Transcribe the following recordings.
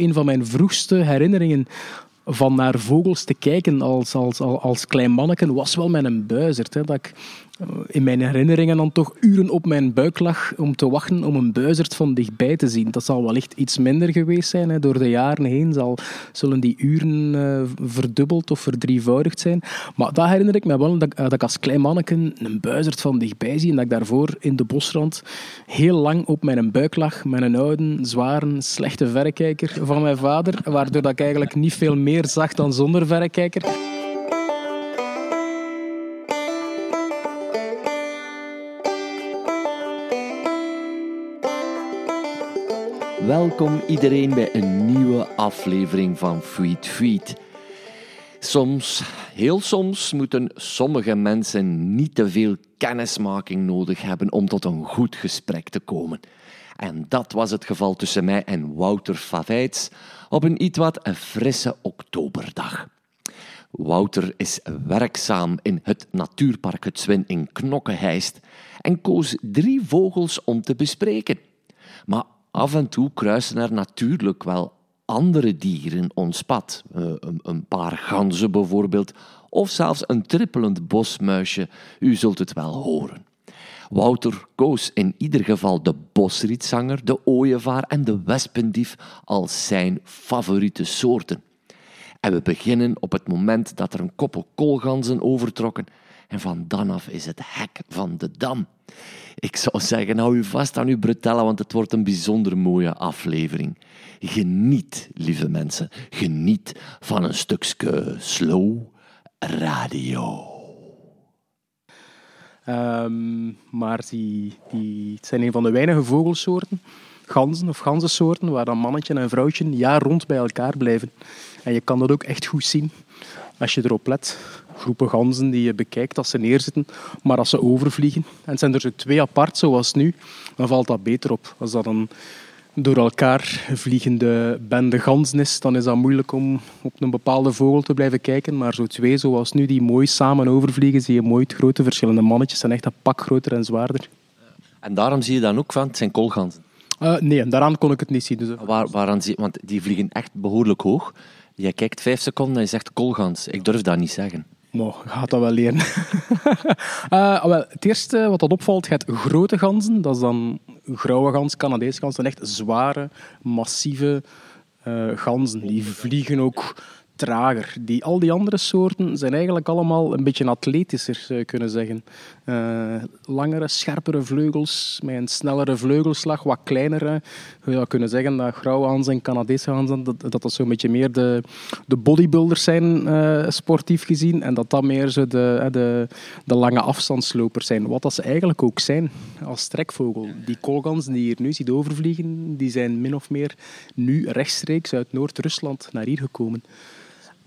een van mijn vroegste herinneringen van naar vogels te kijken als, als, als, als klein manneken was wel met een buizerd. Hè, dat ik in mijn herinneringen dan toch uren op mijn buik lag om te wachten om een buizerd van dichtbij te zien. Dat zal wellicht iets minder geweest zijn. Hè. Door de jaren heen zal, zullen die uren uh, verdubbeld of verdrievoudigd zijn. Maar dat herinner ik me wel, dat, dat ik als klein manneken een buizerd van dichtbij zie en dat ik daarvoor in de bosrand heel lang op mijn buik lag met een oude, zware, slechte verrekijker van mijn vader, waardoor dat ik eigenlijk niet veel meer zag dan zonder verrekijker. Welkom iedereen bij een nieuwe aflevering van Feed Feed. Soms, heel soms, moeten sommige mensen niet te veel kennismaking nodig hebben om tot een goed gesprek te komen. En dat was het geval tussen mij en Wouter Favijts op een iets wat een frisse oktoberdag. Wouter is werkzaam in het natuurpark Het Zwin in Knokkenheist en koos drie vogels om te bespreken. Maar af en toe kruisen er natuurlijk wel andere dieren ons pad. Eh, een paar ganzen bijvoorbeeld, of zelfs een trippelend bosmuisje, u zult het wel horen. Wouter koos in ieder geval de bosrietzanger, de ooievaar en de wespendief als zijn favoriete soorten. En we beginnen op het moment dat er een koppel koolganzen overtrokken en van dan af is het hek van de dam. Ik zou zeggen, hou u vast aan uw bretellen, want het wordt een bijzonder mooie aflevering. Geniet, lieve mensen, geniet van een stukje slow radio. Um, maar die, die, het zijn een van de weinige vogelsoorten, ganzen of ganzensoorten, waar dan mannetje en vrouwtje jaar rond bij elkaar blijven. En je kan dat ook echt goed zien als je erop let groepen ganzen die je bekijkt als ze neerzitten, maar als ze overvliegen. En zijn er zo twee apart, zoals nu, dan valt dat beter op. Als dat een door elkaar vliegende bende ganzen is, dan is dat moeilijk om op een bepaalde vogel te blijven kijken. Maar zo twee, zoals nu, die mooi samen overvliegen, zie je mooi het grote verschillende mannetjes zijn echt een pak groter en zwaarder. En daarom zie je dan ook van, het zijn koolganzen? Uh, nee, daaraan kon ik het niet zien. Dus... Waar, waaraan zie, want die vliegen echt behoorlijk hoog. Je kijkt vijf seconden en je zegt koolgans. Ik durf dat niet zeggen. Maar gaat dat wel leren. uh, wel, het eerste wat dat opvalt, gaat grote ganzen. Dat is dan grauwe gans, Canadese gans. Dat zijn echt zware, massieve uh, ganzen. Die vliegen ook trager. Die, al die andere soorten zijn eigenlijk allemaal een beetje atletischer, zou je kunnen zeggen. Uh, langere, scherpere vleugels, met een snellere vleugelslag, wat kleinere. Je zou kunnen zeggen dat grauwhans en Canadese hans dat, dat zo'n beetje meer de, de bodybuilders zijn, uh, sportief gezien. En dat dat meer zo de, de, de lange afstandslopers zijn. Wat dat ze eigenlijk ook zijn als trekvogel. Die koolganzen die je hier nu ziet overvliegen, die zijn min of meer nu rechtstreeks uit Noord-Rusland naar hier gekomen.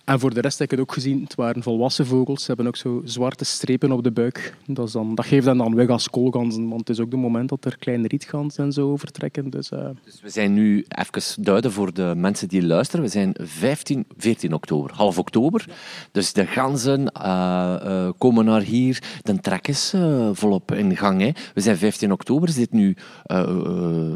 En voor de rest heb ik het ook gezien, het waren volwassen vogels. Ze hebben ook zo zwarte strepen op de buik. Dat, is dan, dat geeft hen dan weg als koolganzen, want het is ook de moment dat er kleine rietganzen en zo vertrekken. Dus, uh... dus we zijn nu, even duiden voor de mensen die luisteren, we zijn 15, 14 oktober, half oktober. Dus de ganzen uh, uh, komen naar hier, de trek is volop in gang. Hè. We zijn 15 oktober, is dit nu,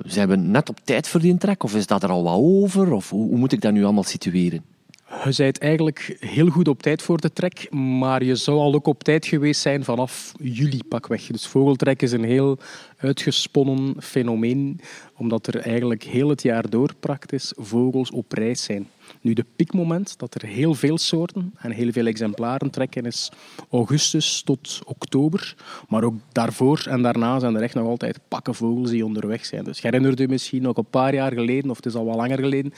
zijn we net op tijd voor die trek of is dat er al wat over? Of hoe moet ik dat nu allemaal situeren? Je bent eigenlijk heel goed op tijd voor de trek, maar je zou al ook op tijd geweest zijn vanaf juli pakweg. Dus vogeltrek is een heel uitgesponnen fenomeen, omdat er eigenlijk heel het jaar door praktisch vogels op reis zijn. Nu, de piekmoment dat er heel veel soorten en heel veel exemplaren trekken is augustus tot oktober. Maar ook daarvoor en daarna zijn er echt nog altijd pakken vogels die onderweg zijn. Dus herinnert je misschien nog een paar jaar geleden, of het is al wat langer geleden,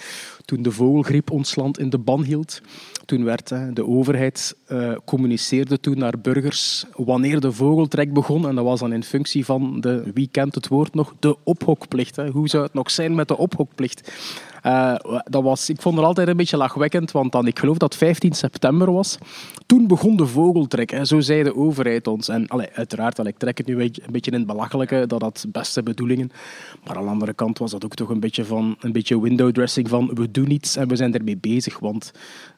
toen de vogelgriep ons land in de ban hield. Toen werd de overheid uh, communiceerde toen naar burgers wanneer de vogeltrek begon. En dat was dan in functie van de, wie kent het woord nog, de ophokplicht. Hè. Hoe zou het nog zijn met de ophokplicht? Uh, dat was, ik vond het altijd een beetje lachwekkend, want dan, ik geloof dat 15 september was. Toen begon de vogeltrek, hè. zo zei de overheid ons. En uiteraard, allee, ik trek het nu een beetje in het belachelijke, dat had beste bedoelingen. Maar aan de andere kant was dat ook toch een beetje, van, een beetje window dressing van we doen iets en we zijn ermee bezig. Want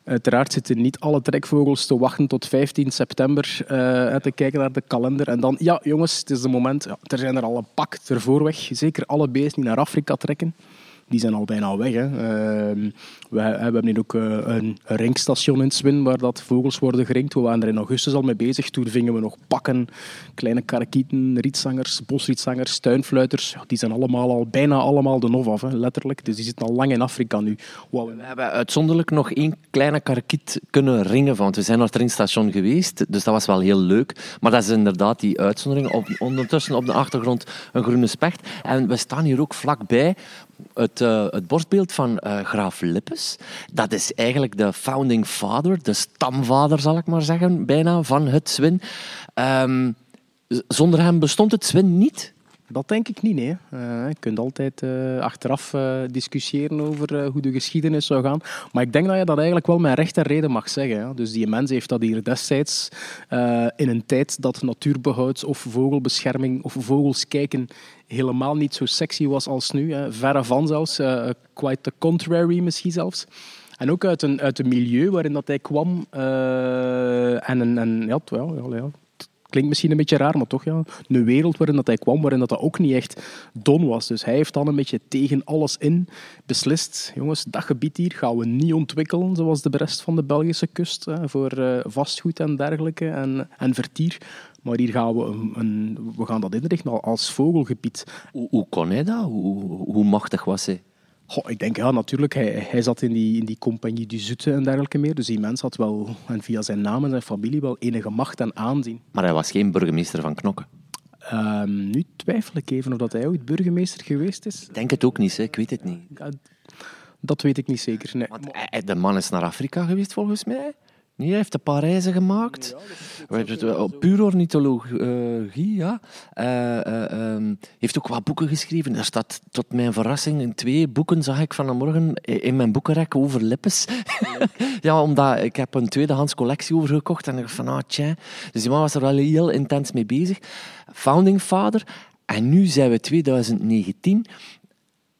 uiteraard zitten niet alle trekvogels te wachten tot 15 september uh, te kijken naar de kalender. En dan, ja jongens, het is het moment. Ja, er zijn er al een pak ervoor weg. Zeker alle beesten die naar Afrika trekken die zijn al bijna weg. Hè. Ehm, we, hebben nu ook uh, een rinkstation in Swin waar dat vogels worden geringd. We waren er in augustus al mee bezig. Toen vingen we nog pakken, kleine karakieten, rietzangers, bosrietzangers, tuinfluiters. Die zijn allemaal al bijna allemaal de nof af, hè, letterlijk. Dus die zitten al lang in Afrika nu. We hebben uitzonderlijk nog één kleine karakiet kunnen ringen, want we zijn naar het ringstation geweest. Dus dat was wel heel leuk. Maar dat is inderdaad die uitzondering. Op, ondertussen op de achtergrond een groene specht. En we staan hier ook vlakbij het, uh, het borstbeeld van uh, graaf Lippes. Dat is eigenlijk de founding father, de stamvader zal ik maar zeggen, bijna, van het Zwin. Um, zonder hem bestond het Zwin niet. Dat denk ik niet, nee. Uh, je kunt altijd uh, achteraf uh, discussiëren over hoe de geschiedenis zou gaan. Maar ik denk dat je dat eigenlijk wel met recht en reden mag zeggen. Hè. Dus die mens heeft dat hier destijds in een tijd dat natuurbehoud of vogelbescherming of vogels kijken helemaal niet zo sexy was als nu. Hè. Verre van zelfs, quite the contrary misschien zelfs. En ook uit een, uit een milieu waarin dat hij kwam. en, en ja, wel, ja, klinkt misschien een beetje raar, maar toch ja, een wereld waarin dat hij kwam, waarin dat, dat ook niet echt don was. Dus hij heeft dan een beetje tegen alles in beslist. Jongens, dat gebied hier gaan we niet ontwikkelen zoals de rest van de Belgische kust hè, voor uh, vastgoed en dergelijke en, en vertier. Maar hier gaan we, een, een, we gaan dat inrichten als vogelgebied. Hoe, hoe kon hij dat? Hoe, hoe machtig was hij? Goh, ik denk, ja, natuurlijk. Hij, hij zat in die, in die compagnie du Zutte en dergelijke meer. Dus die mens had wel, en via zijn naam en zijn familie, wel enige macht en aanzien. Maar hij was geen burgemeester van Knokke? Um, nu twijfel ik even of dat hij ooit burgemeester geweest is. Ik denk het ook niet, hè. ik weet het niet. Dat weet ik niet zeker. Nee. Want de man is naar Afrika geweest, volgens mij. Nee, hij heeft een paar reizen gemaakt. Ja, Puur ornithologie, ja. Uh, uh, heeft ook wat boeken geschreven. Er staat tot mijn verrassing in twee boeken, zag ik vanmorgen in mijn boekenrek over lippes. ja, omdat ik heb een tweedehands collectie overgekocht en ik dacht van, ah, tja. Dus die man was er wel heel intens mee bezig. Founding father. En nu zijn we 2019.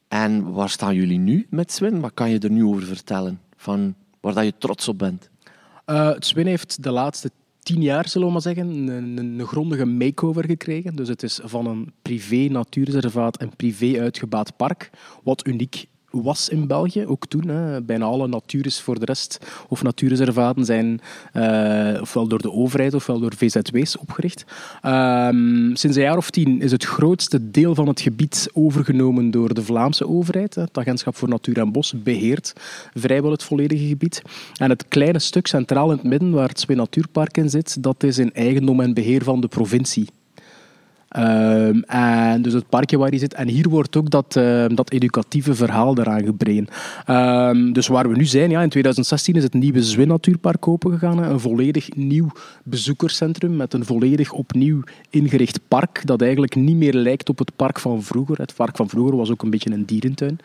En waar staan jullie nu met Swin? Wat kan je er nu over vertellen? Van waar dat je trots op bent? Het Swin heeft de laatste tien jaar, zullen we maar zeggen, een, een, grondige makeover gekregen. Dus het is van een privé natuurreservaat een privé uitgebaat park, wat uniek was in België, ook toen. Hè. Bijna alle natuur is voor de rest, of natuurreservaten zijn uh, ofwel door de overheid ofwel door VZW's opgericht. Um, sinds een jaar of tien is het grootste deel van het gebied overgenomen door de Vlaamse overheid. Het Agentschap voor Natuur en Bos beheert vrijwel het volledige gebied. En het kleine stuk centraal in het midden, waar Twee Natuurpark in zit, dat is in eigendom en beheer van de provincie. Um, en dus het parkje waar hij zit. En hier wordt ook dat, uh, dat educatieve verhaal eraan gebreid. Um, dus waar we nu zijn, ja, in 2016 is het nieuwe Zwin Natuurpark opengegaan. Een volledig nieuw bezoekerscentrum met een volledig opnieuw ingericht park. Dat eigenlijk niet meer lijkt op het park van vroeger. Het park van vroeger was ook een beetje een dierentuin.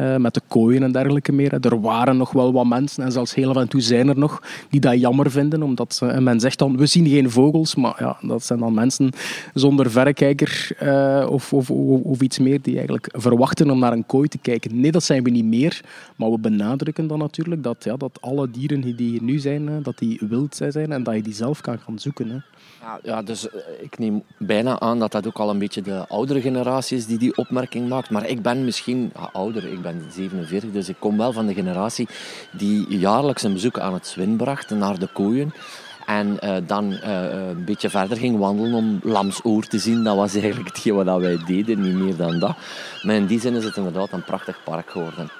Uh, met de kooien en dergelijke meer. Er waren nog wel wat mensen, en zelfs heel af en toe zijn er nog, die dat jammer vinden. Omdat men zegt dan, we zien geen vogels. Maar ja, dat zijn dan mensen zonder verre kijker uh, of, of, of, iets meer die eigenlijk verwachten om naar een kooi te kijken. Nee, dat zijn we niet meer, maar we benadrukken dan natuurlijk dat, ja, dat alle dieren die hier nu zijn, dat die wild zijn en dat je die zelf kan gaan zoeken. Hè. Ja, dus eh, ik neem bijna aan dat dat ook al een beetje de oudere generatie is die die opmerking maakt. Maar ik ben misschien ouder, ik ben 47, dus ik kom wel van de generatie die jaarlijks een bezoek aan het Zwin bracht, naar de koeien. En uh, dan uh, een beetje verder ging wandelen om lamsoor te zien. Dat was eigenlijk hetgeen wat wij deden, niet meer dan dat. Maar in die zin is het inderdaad een prachtig park geworden.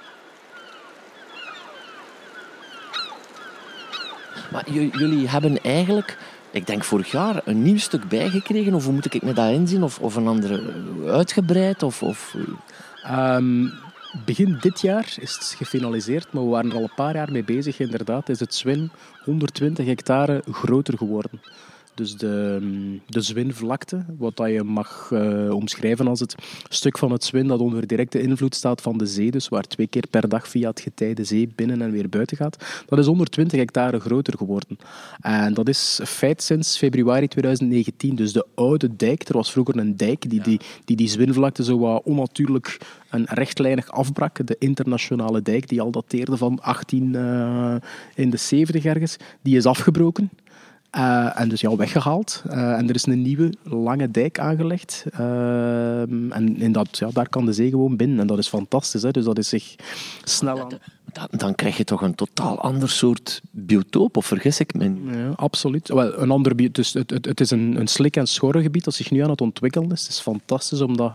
Maar jullie hebben eigenlijk, ik denk vorig jaar, een nieuw stuk bijgekregen. Of hoe moet ik me dat inzien? Of, of een andere uitgebreid? Of, of... Um, begin dit jaar is het gefinaliseerd, maar we waren er al een paar jaar mee bezig. Inderdaad, is het Zwin 120 hectare groter geworden. Dus de, de zwinvlakte, wat dat je mag uh, omschrijven als het stuk van het zwin dat onder directe invloed staat van de zee, dus waar twee keer per dag via het getij de zee binnen en weer buiten gaat, dat is 120 hectare groter geworden. En dat is feit sinds februari 2019. Dus de oude dijk, er was vroeger een dijk die die, die, die zwinvlakte zo wat onnatuurlijk en rechtlijnig afbrak. De internationale dijk, die al dateerde van 18 uh, in de 70 ergens, die is afgebroken. En dus ja, weggehaald. en er is een nieuwe lange dijk aangelegd. Ehm, en in dat, ja, daar kan de zee gewoon binnen. En dat is fantastisch. Hè? Dus dat is zich snel aan dan, dan, krijg je toch een totaal ander soort biotoop, of vergis ik me? Ja, absoluut. Wel, een ander, dus het, het, het is een, een slik- en schorrengebied dat zich nu aan het ontwikkelen is. Het is fantastisch om dat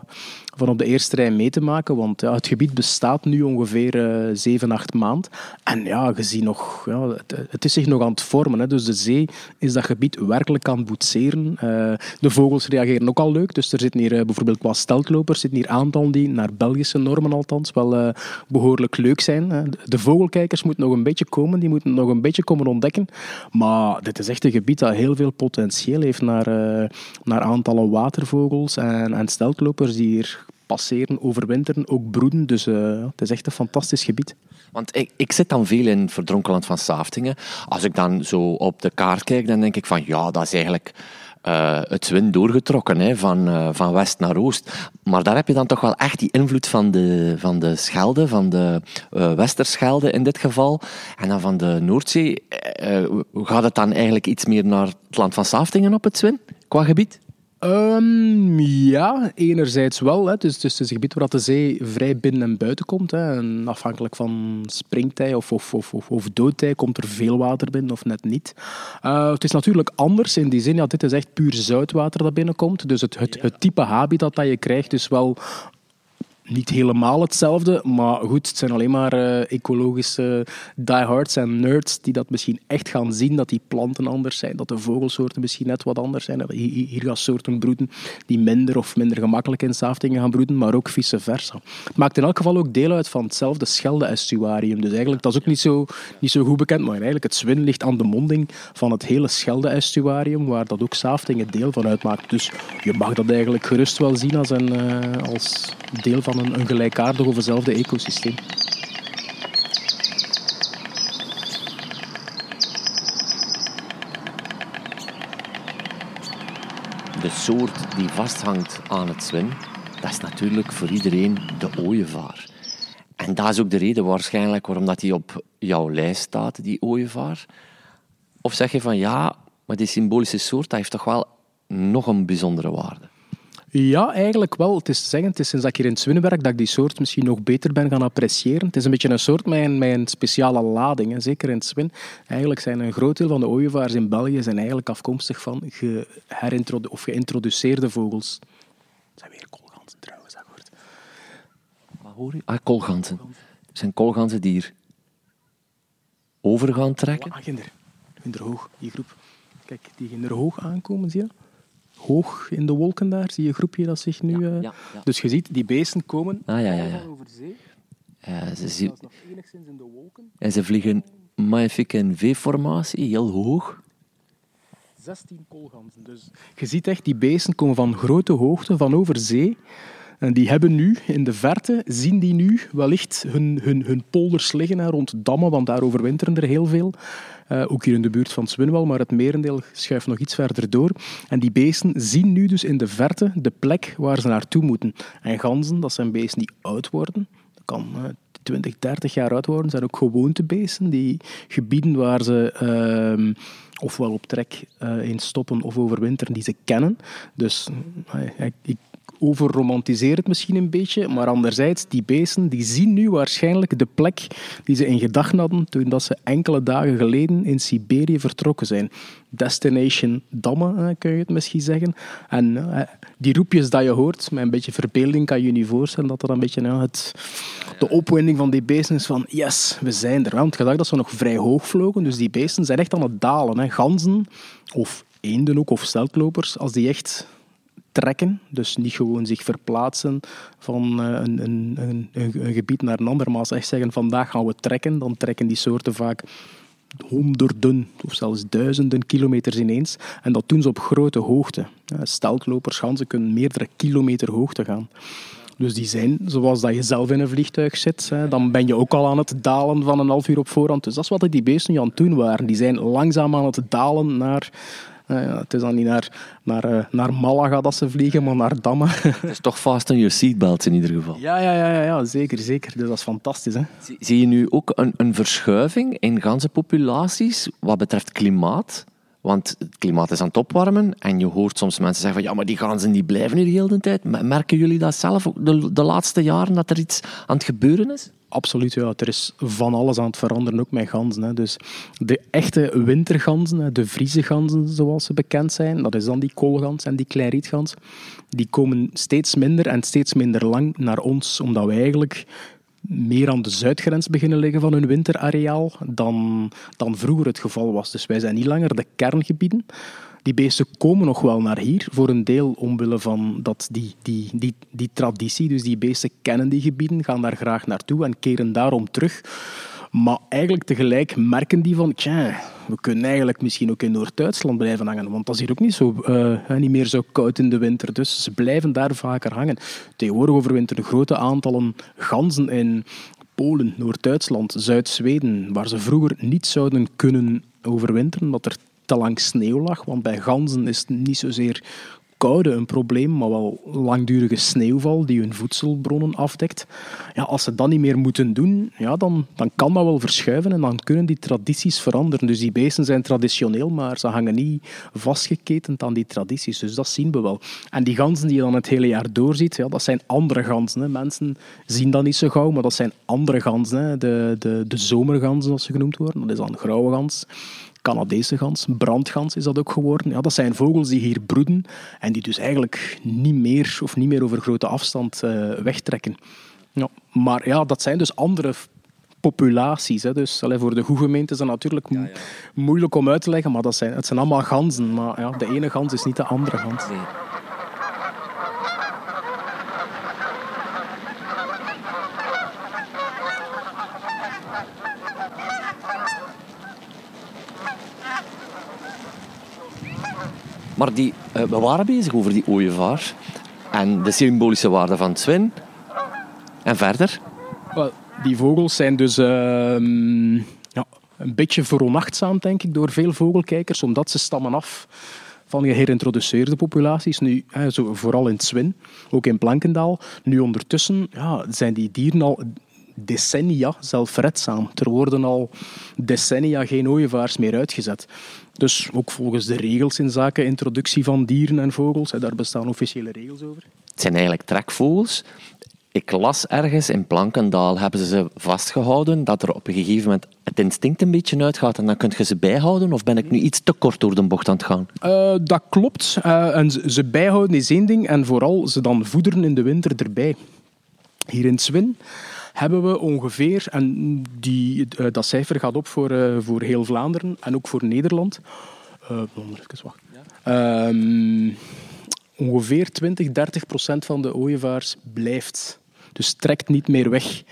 van op de eerste rij mee te maken, want ja, het gebied bestaat nu ongeveer uh, 7, 8 maanden. En ja, je ziet nog, ja, het, het, is zich nog aan het vormen. Hè. Dus de zee is dat gebied werkelijk het boetseren. Uh, de vogels reageren ook al leuk. Dus er zitten hier uh, bijvoorbeeld qua steltlopers zitten hier aantallen die naar Belgische normen althans wel uh, behoorlijk leuk zijn de vogelkijkers moeten nog een beetje komen, die moeten nog een beetje komen ontdekken. Maar dit is echt een gebied dat heel veel potentieel heeft naar, naar aantallen watervogels en, en steltlopers die hier passeren, overwinteren, ook broeden. Dus uh, het is echt een fantastisch gebied. Want ik, ik zit dan veel in Verdronkenland van Saftingen. Als ik dan zo op de kaart kijk, dan denk ik van ja, dat is eigenlijk uh, het wind doorgetrokken hè, van, uh, van west naar oost. Maar daar heb je dan toch wel echt die invloed van de, van de Schelde, van de Westerschelde in dit geval, en dan van de Noordzee. gaat het dan eigenlijk iets meer naar het land van Saftingen op het Zwin, qua gebied? Um, ja, enerzijds wel. Hè. Dus, dus het is een gebied waar de zee vrij binnen en buiten komt. Hè. En afhankelijk van springtij of, of, of, of, of doodtij komt er veel water binnen of net niet. Uh, het is natuurlijk anders in die zin. Ja, dit is echt puur zoutwater dat binnenkomt. Dus het, het, het type habitat dat je krijgt is wel niet helemaal hetzelfde, maar goed, het zijn alleen maar uh, ecologische diehards en nerds die dat misschien echt gaan zien, dat die planten anders zijn, dat de vogelsoorten misschien net wat anders zijn. Hier gaan soorten broeden die minder of minder gemakkelijk in Saftingen gaan broeden, maar ook vice versa. Het maakt in elk geval ook deel uit van hetzelfde Schelde-estuarium. Dus eigenlijk, dat is ook niet zo, niet zo goed bekend, maar eigenlijk het Zwin ligt aan de monding van het hele Schelde-estuarium, waar dat ook Saftingen deel van uitmaakt. Dus je mag dat eigenlijk gerust wel zien als, een, uh, als deel van een, een gelijkaardig of hetzelfde ecosysteem. De soort die vasthangt aan het zwin, dat is natuurlijk voor iedereen de ooievaar. En dat is ook de reden waarschijnlijk waarom dat die op jouw lijst staat, die ooievaar. Of zeg je van ja, maar die symbolische soort heeft toch wel nog een bijzondere waarde? Ja, eigenlijk wel. Het is te zeggen, het is sinds dat ik hier in Zwinnen werk dat ik die soort misschien nog beter ben gaan appreciëren. Het is een beetje een soort met een, met een speciale lading, hè. zeker in Zwin. Eigenlijk zijn een groot deel van de ooievaars in België zijn eigenlijk afkomstig van of geïntroduceerde vogels. Dat zijn weer koolganzen trouwens, dat hoort. Wat hoor je? Ah, koolganzen. Het zijn koolganzen die hier over gaan trekken. Ah, ginder. Ginder hoog, die groep. Kijk, die ginder hoog aankomen, zie je? Hoog in de wolken daar. Zie je een groepje dat zich nu... Ja, ja, dus je ziet, die beesten komen ah, ja, ja, ja. over zee. Uh, ze zie... nog enigszins in de wolken. En ze vliegen magnifiek in V-formatie, heel hoog. 16 koolganzen. Dus je ziet echt, die beesten komen van grote hoogte, van over zee. En die hebben nu, in de verte, zien die nu wellicht hun, hun, hun polders liggen rond dammen, want daar overwinteren er heel veel. Uh, ook hier in de buurt van Swinwell, maar het merendeel schuift nog iets verder door. En die beesten zien nu dus in de verte de plek waar ze naartoe moeten. En ganzen, dat zijn beesten die oud worden. Dat kan uh, 20, 30 jaar oud worden. zijn ook gewoontebeesten. Die gebieden waar ze uh, ofwel op trek uh, in stoppen of overwinteren, die ze kennen. Dus uh, ik overromantiseer het misschien een beetje, maar anderzijds, die beesten die zien nu waarschijnlijk de plek die ze in gedachten hadden toen dat ze enkele dagen geleden in Siberië vertrokken zijn. Destination Damme, kun je het misschien zeggen. En eh, die roepjes dat je hoort, met een beetje verbeelding kan je je niet voorstellen dat dat een beetje ja, het, de opwinding van die beesten is van yes, we zijn er. Want je dacht dat ze nog vrij hoog vlogen, dus die beesten zijn echt aan het dalen. Ganzen of eenden ook, of steltlopers, als die echt trekken. Dus niet gewoon zich verplaatsen van eh, een, een, een, een, gebied naar een ander, maar als echt zeggen vandaag gaan we trekken, dan trekken die soorten vaak honderden of zelfs duizenden kilometers ineens. En dat doen ze op grote hoogte. Steltlopers, ganzen kunnen meerdere kilometer hoogte gaan. Dus die zijn, zoals dat je zelf in een vliegtuig zit, dan ben je ook al aan het dalen van een half uur op voorhand. Dus dat is wat die beesten nu aan het doen waren. Die zijn langzaam aan het dalen naar uh, ja, het is dan niet naar, naar, uh, naar Malaga dat ze vliegen, maar naar Damme. Het is toch vast in je seatbelt in ieder geval. Ja, ja, ja, ja, zeker, zeker. Dus dat is fantastisch. Hè? Zie, zie je nu ook een, een verschuiving in ganse populaties wat betreft klimaat? Want het klimaat is aan het opwarmen en je hoort soms mensen zeggen van ja, maar die ganzen die blijven hier de hele tijd. Merken jullie dat zelf ook de, de laatste jaren, dat er iets aan het gebeuren is? Absoluut, ja. Er is van alles aan het veranderen, ook met ganzen. Hè. Dus de echte winterganzen, de Friese ganzen zoals ze bekend zijn, dat is dan die koolgans en die kleirietgans, die komen steeds minder en steeds minder lang naar ons, omdat wij eigenlijk meer aan de zuidgrens beginnen liggen van hun winterareaal dan, dan vroeger het geval was. Dus wij zijn niet langer de kerngebieden. Die beesten komen nog wel naar hier, voor een deel omwille van dat die, die, die, die traditie. Dus die beesten kennen die gebieden, gaan daar graag naartoe en keren daarom terug. Maar eigenlijk tegelijk merken die van, we kunnen eigenlijk misschien ook in Noord-Duitsland blijven hangen, want dat is hier ook niet, zo, uh, niet meer zo koud in de winter. Dus ze blijven daar vaker hangen. Tegenwoordig overwinteren grote aantallen ganzen in Polen, Noord-Duitsland, Zuid-Zweden, waar ze vroeger niet zouden kunnen overwinteren, omdat er te lang sneeuw lag. Want bij ganzen is het niet zozeer koude een probleem, maar wel langdurige sneeuwval die hun voedselbronnen afdekt. Ja, als ze dat niet meer moeten doen, ja, dan, dan kan dat wel verschuiven en dan kunnen die tradities veranderen. Dus die beesten zijn traditioneel, maar ze hangen niet vastgeketend aan die tradities. Dus dat zien we wel. En die ganzen die je dan het hele jaar doorziet, ja, dat zijn andere ganzen. Hè. Mensen zien dat niet zo gauw, maar dat zijn andere ganzen. Hè. De, de, de zomerganzen, zoals ze genoemd worden. Dat is dan grauwe gans. Canadese gans, brandgans is dat ook geworden. Ja, dat zijn vogels die hier broeden en die dus eigenlijk niet meer of niet meer over grote afstand uh, wegtrekken. Ja, maar ja, dat zijn dus andere populaties. Hè. Dus allee, voor de goede gemeente is dat natuurlijk moeilijk om uit te leggen, maar dat zijn, het zijn allemaal ganzen. Maar ja, de ene gans is niet de andere gans. Maar die, uh, we waren bezig over die ooievaar en de symbolische waarde van Sven. En verder? Well, die vogels zijn dus uh, ja, een beetje veronachtzaam, denk ik, door veel vogelkijkers, omdat ze stammen af van geherintroduceerde populaties. Nu, zo, vooral in Zwin, ook in Plankendaal. Nu ondertussen ja, zijn die dieren al decennia zelfredzaam. Er worden al decennia geen ooievaars meer uitgezet. Dus ook volgens de regels in zaken introductie van dieren en vogels, daar bestaan officiële regels over. Het zijn eigenlijk trekvogels. Ik las ergens in Plankendaal hebben ze ze vastgehouden dat er op een gegeven moment het instinct een beetje uitgaat en dan kun je ze bijhouden? Of ben ik nu iets te kort door de bocht aan het gaan? Uh, dat klopt. Uh, en ze bijhouden is één ding en vooral ze dan voederen in de winter erbij. Hier in Zwin hebben we ongeveer, en die, eh, dat cijfer gaat op voor, uh, voor heel Vlaanderen en ook voor Nederland. Uh. Ja. Um, ongeveer 20, 30 procent van de ooievaars blijft. Dus trekt niet meer weg.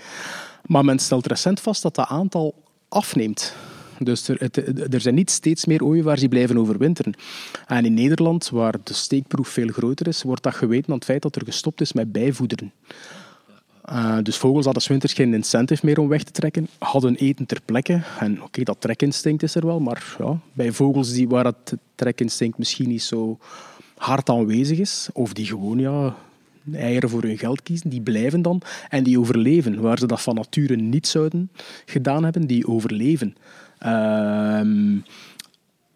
Maar men stelt recent vast dat dat aantal afneemt. Dus er, het, er, zijn niet steeds meer ooievaars die blijven overwinteren. En in Nederland, waar de steekproef veel groter is, wordt dat geweten aan het feit dat er gestopt is met bijvoederen. Uh, dus vogels hadden winters geen incentive meer om weg te trekken, hadden eten ter plekke. En oké, dat trekinstinct is er wel, maar ja, bij vogels die, waar het trekinstinct misschien niet zo hard aanwezig is, of die gewoon ja, eieren voor hun geld kiezen, die blijven dan en die overleven. Waar ze dat van nature niet zouden gedaan hebben, die overleven. Uh,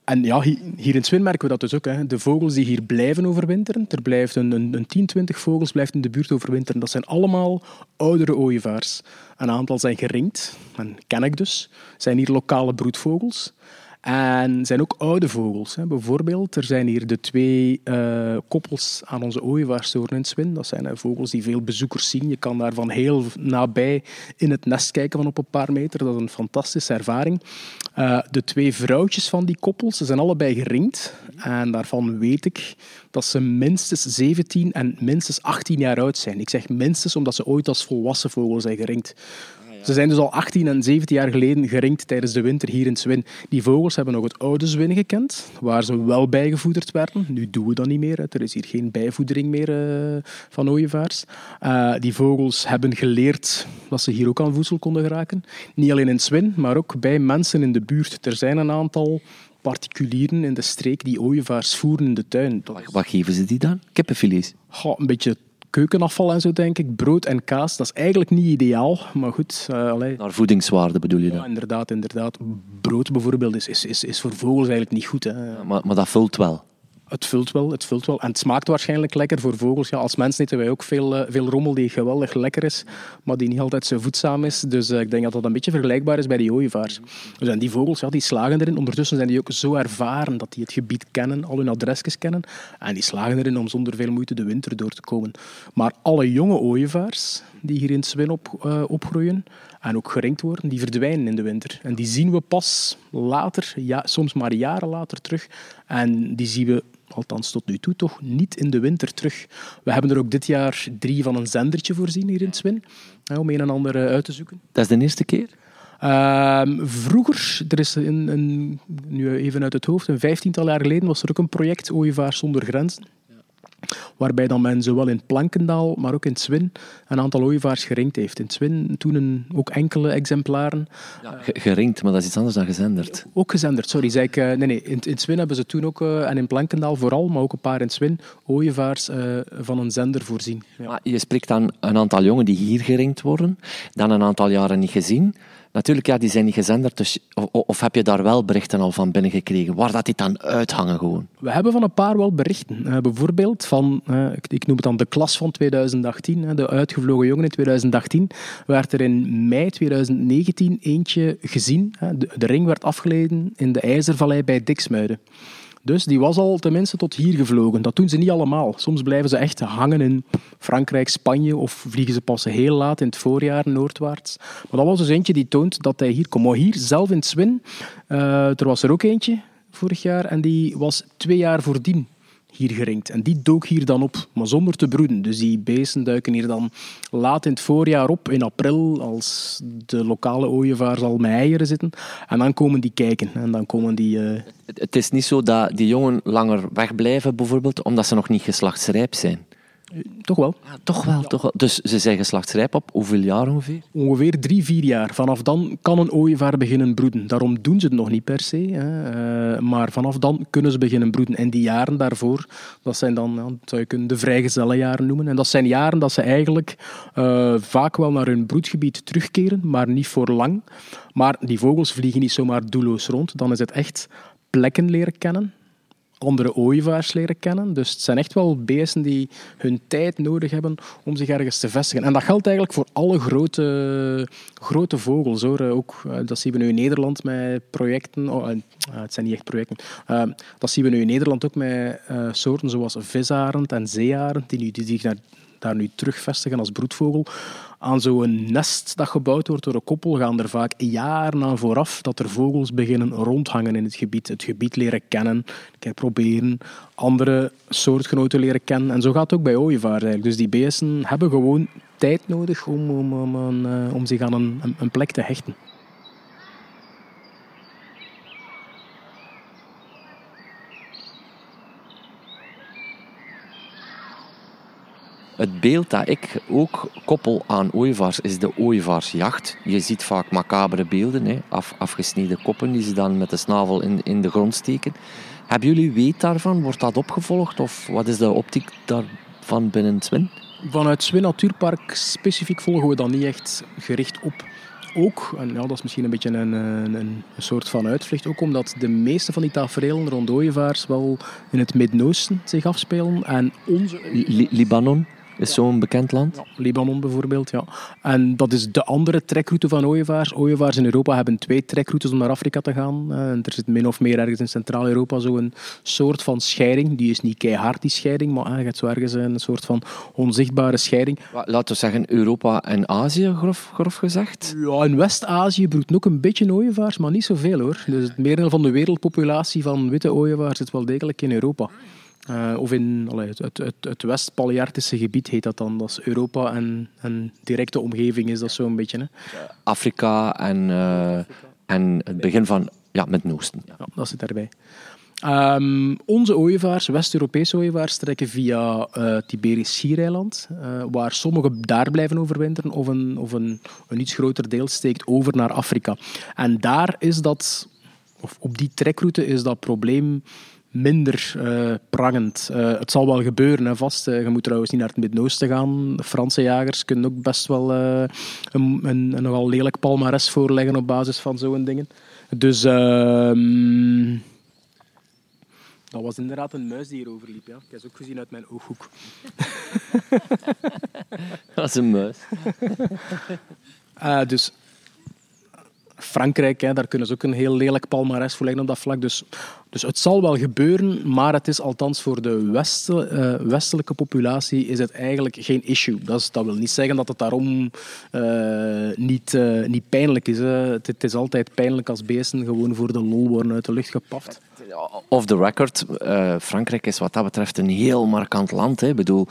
en ja, hier in Zwin merken we dat dus ook. Hè. De vogels die hier blijven overwinteren, er blijft een, een, een 10, 20 vogels blijft in de buurt overwinteren. Dat zijn allemaal oudere ooievaars. Een aantal zijn geringd, en ken ik dus. Zijn hier lokale broedvogels. En zijn ook oude vogels. Hè. Bijvoorbeeld, er zijn hier de twee uh, koppels aan onze ooievaarstoren. Dat zijn uh, vogels die veel bezoekers zien. Je kan daar van heel nabij in het nest kijken van op een paar meter. Dat is een fantastische ervaring. Uh, de twee vrouwtjes van die koppels, ze zijn allebei geringd. En daarvan weet ik dat ze minstens 17 en minstens 18 jaar oud zijn. Ik zeg minstens omdat ze ooit als volwassen vogel zijn geringd. Ze zijn dus al 18 en 17 jaar geleden geringd tijdens de winter hier in Zwin. Die vogels hebben nog het oude Zwin gekend, waar ze wel bijgevoederd werden. Nu doen we dat niet meer. Er is hier geen bijvoedering meer uh, van ooievaars. Uh, die vogels hebben geleerd dat ze hier ook aan voedsel konden geraken. Niet alleen in Zwin, maar ook bij mensen in de buurt. Er zijn een aantal particulieren in de streek die ooievaars voeren in de tuin. Wat, geven ze die dan? Kippenfilets? Goh, een beetje keukenafval en zo, denk ik. Brood en kaas, dat is eigenlijk niet ideaal. Maar goed, uh, Naar voedingswaarde bedoel je dan? Ja, inderdaad, inderdaad. Brood bijvoorbeeld is, is, is, is voor vogels eigenlijk niet goed. Hè. maar, maar dat vult wel? Het vult wel, het vult wel. En het smaakt waarschijnlijk lekker voor vogels. Ja, als mensen eten wij ook veel, uh, veel rommel die geweldig lekker is, maar die niet altijd zo voedzaam is. Dus uh, ik denk dat dat een beetje vergelijkbaar is bij die ooievaars. Dus en die vogels, ja, die slagen erin. Ondertussen zijn die ook zo ervaren dat die het gebied kennen, al hun adresjes kennen. En die slagen erin om zonder veel moeite de winter door te komen. Maar alle jonge ooievaars die hier in Swin op, uh, opgroeien, en ook geringd worden, die verdwijnen in de winter. En die zien we pas later, ja, soms maar jaren later terug. En die zien we althans tot nu toe, toch niet in de winter terug. We hebben er ook dit jaar drie van een zendertje voorzien hier in Swin, om een en ander eh, uit te zoeken. Dat is de eerste keer? Uh, vroeger, er is een, een, nu even uit het hoofd, een vijftiental jaar geleden was er ook een project Ooievaars zonder grenzen. Waarbij dan men zowel in Plankendaal, maar ook in Zwin een aantal ooievaars geringd heeft. In Zwin toen een, ook enkele exemplaren. Ja, geringd, maar dat is iets anders dan gezenderd. Ook gezenderd, sorry. Zei ik, eh, nee, nee, in, in Zwin hebben ze toen ook, uh, en in Plankendaal vooral, maar ook een paar in Zwin, ooievaars uh, van een zender voorzien. Ja. Maar je spreekt dan een aantal jongen die hier geringd worden, dan een aantal jaren niet gezien. Natuurlijk, ja, die zijn niet gezenderd. Dus, of, of, heb je daar wel berichten al van binnengekregen? Waar dat die dan uithangen gewoon? We hebben van een paar wel berichten. Uh, bijvoorbeeld van, uh, ik, noem het dan de klas van 2018, uh, de uitgevlogen jongen in 2018, werd er in mei 2019 eentje gezien. De, de, ring werd afgeleden in de IJzervallei bij Diksmuiden. Dus die was al tenminste tot hier gevlogen. Dat doen ze niet allemaal. Soms blijven ze echt hangen in Frankrijk, Spanje of vliegen ze pas heel laat in het voorjaar noordwaarts. Maar dat was dus eentje die toont dat hij hier komt. Maar hier zelf in Swin, uh, er was er ook eentje vorig jaar en die was twee jaar voordien hier. En die dook hier dan op, maar zonder te broeden. Dus die beesten duiken hier dan laat in het voorjaar op, in april, als de lokale ooievaars al met eieren zitten. En dan komen die kijken. En dan komen die... Het, het is niet zo dat die jongen langer wegblijven, bijvoorbeeld, omdat ze nog niet geslachtsrijp zijn. Toch wel. Ja, toch wel, toch wel. Dus ze zijn geslachtsrijp op hoeveel jaar ongeveer? Ongeveer drie, vier jaar. Vanaf dan kan een ooievaar beginnen broeden. Daarom doen ze het nog niet per se. Hè. Uh, maar vanaf dan kunnen ze beginnen broeden. En die jaren daarvoor, dat zijn dan, ja, zou je kunnen de vrijgezellenjaren noemen. En dat zijn jaren dat ze eigenlijk uh, vaak wel naar hun broedgebied terugkeren, maar niet voor lang. Maar die vogels vliegen niet zomaar doelloos rond. Dan is het echt plekken leren kennen andere ooievaars leren kennen. Dus het zijn echt wel beesten die hun tijd nodig hebben om zich ergens te vestigen. En dat geldt eigenlijk voor alle grote, grote vogels. Hoor. Ook, eh, dat zien we nu in Nederland met projecten. Oh, uh, het zijn niet echt projecten. Dat zien we nu in Nederland ook met soorten zoals visarend en zeearend, die, nu, die zich daar, daar nu terugvestigen als broedvogel aan zo'n nest dat gebouwd wordt door een koppel gaan er vaak jaren vooraf dat er vogels beginnen rondhangen in het gebied. Het gebied leren kennen, proberen andere soortgenoten leren kennen. En zo gaat het ook bij ooievaars eigenlijk. Dus die beesten hebben gewoon tijd nodig om, om, om, om, om zich aan een, een plek te hechten. Het beeld dat ik ook koppel aan ooievaars is de ooievaarsjacht. Je ziet vaak macabere beelden, hè? Af, afgesneden koppen die ze dan met de snavel in, in de grond steken. Hebben jullie weet daarvan? Wordt dat opgevolgd of wat is de optiek daarvan binnen Zwin? Vanuit Zwin Natuurpark specifiek volgen we dat niet echt gericht op. Ook, en ja, dat is misschien een beetje een, een, een soort van uitvlucht, ook omdat de meeste van die tafereelen rond ooievaars wel in het Midden-Oosten zich afspelen. En onze... Li Libanon? Is zo'n bekend land? Ja, Libanon bijvoorbeeld, ja. En dat is de andere trekroute van ooievaars. Ooievaars in Europa hebben twee trekroutes om naar Afrika te gaan. En er zit min of meer ergens in Centraal-Europa zo'n soort van scheiding. Die is niet keihard, die scheiding, maar eigenlijk zo ergens een soort van onzichtbare scheiding. Laten we zeggen Europa en Azië, grof, grof gezegd? Ja, in West-Azië broedt ook een beetje ooievaars, maar niet zoveel hoor. Dus het merendeel van de wereldpopulatie van witte ooievaars zit wel degelijk in Europa. Uh, of in allee, het, het, het West-Palearctische gebied heet dat dan. Dat is Europa en, en directe omgeving is dat zo'n beetje. Hè. Afrika en, uh, en het begin van ja, met Noosten. Ja, dat zit daarbij. Um, onze ooievaars, West-Europese ooievaars, trekken via uh, Tiberisch Schiereiland, uh, waar sommigen daar blijven overwinteren, of, een, of een, een iets groter deel steekt over naar Afrika. En daar is dat, of op die trekroute is dat probleem minder uh, prangend. Uh, het zal wel gebeuren, hè, vast. Uh, je moet trouwens niet naar het Midden-Oosten gaan. Franse jagers kunnen ook best wel een, een, een, nogal lelijk palmares voorleggen op basis van zo'n dingen. Dus... Ehm, dat was inderdaad een muis die hier overliep. Ja. Ik heb ze ook gezien uit mijn ooghoek. dat is een muis. Dus Frankrijk, hè, daar kunnen ze ook een heel lelijk palmares voor leggen op dat vlak. Dus, dus het zal wel gebeuren, maar het is althans voor de uh, westelijke populatie is het eigenlijk geen issue. Dat, dat wil niet zeggen dat het daarom uh, niet, uh, niet pijnlijk is. Het, het, is altijd pijnlijk als beesten gewoon voor de lol worden uit de lucht gepaft. Off the record, Frankrijk is wat dat betreft een heel markant land. Hè. Ik bedoel,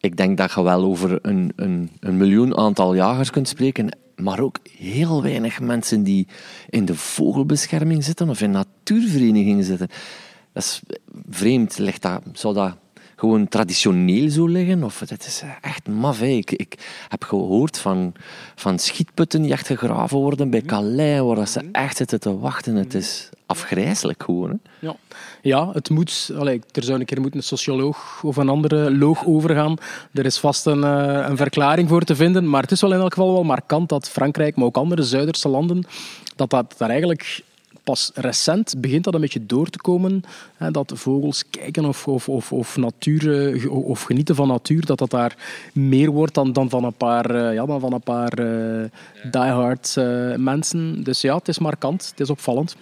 ik denk dat je wel over een, een, een miljoen aantal jagers kunt spreken maar ook heel weinig mensen die in de vogelbescherming zitten of in natuurverenigingen zitten. Dat is vreemd. Ligt dat, zou dat gewoon traditioneel zo liggen? Of het is echt maf. Ik, ik, heb gehoord van, van schietputten die echt gegraven worden bij Calais, waar ze echt zitten te wachten. Het is afgrijzelijk gewoon. Hè? Ja. ja, het moet. Allee, er zou een keer moeten een socioloog of een andere loog overgaan. Er is vast een, uh, een verklaring voor te vinden. Maar het is wel in elk geval wel markant dat Frankrijk, maar ook andere Zuiderse landen, dat dat daar eigenlijk pas recent begint dat een beetje door te komen. Hè, dat vogels kijken of, of, of, of, natuur, eh, of genieten van natuur, dat dat daar meer wordt dan, dan van een paar, uh, ja, dan van een paar uh, diehard uh, mensen. Dus ja, het is markant, het is opvallend.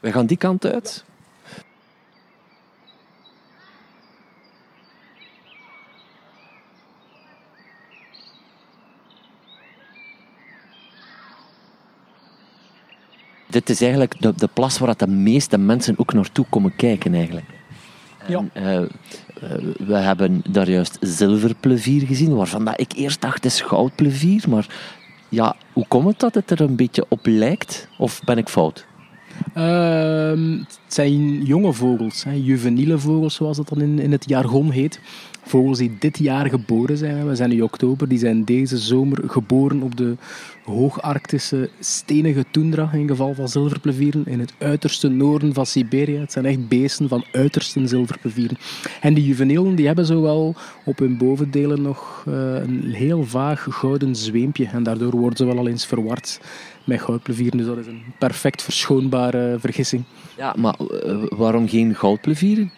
We gaan die kant uit. Dit is eigenlijk de, de plas waar de meeste mensen ook naartoe komen kijken eigenlijk. Ja. uh, we hebben daar juist zilverplevier gezien, waarvan dat ik eerst dacht het is goudplevier, maar ja, hoe komt het dat het er een beetje op lijkt? Of ben ik fout? Uh, het zijn jonge vogels, hè, juveniele vogels zoals dat dan in, in het jargon heet. Vogels die dit jaar geboren zijn. We zijn nu oktober, die zijn deze zomer geboren op de hoogarktische stenige tundra, in geval van zilverplevieren, in het uiterste noorden van Siberië. Het zijn echt beesten van uiterste zilverplevieren. En die juvenielen die hebben zowel op hun bovendelen nog uh, een heel vaag gouden zweempje. En daardoor worden ze wel al eens verward met goudplevieren. Dus dat is een perfect verschoonbare vergissing. Ja, maar uh, waarom geen goudplevieren?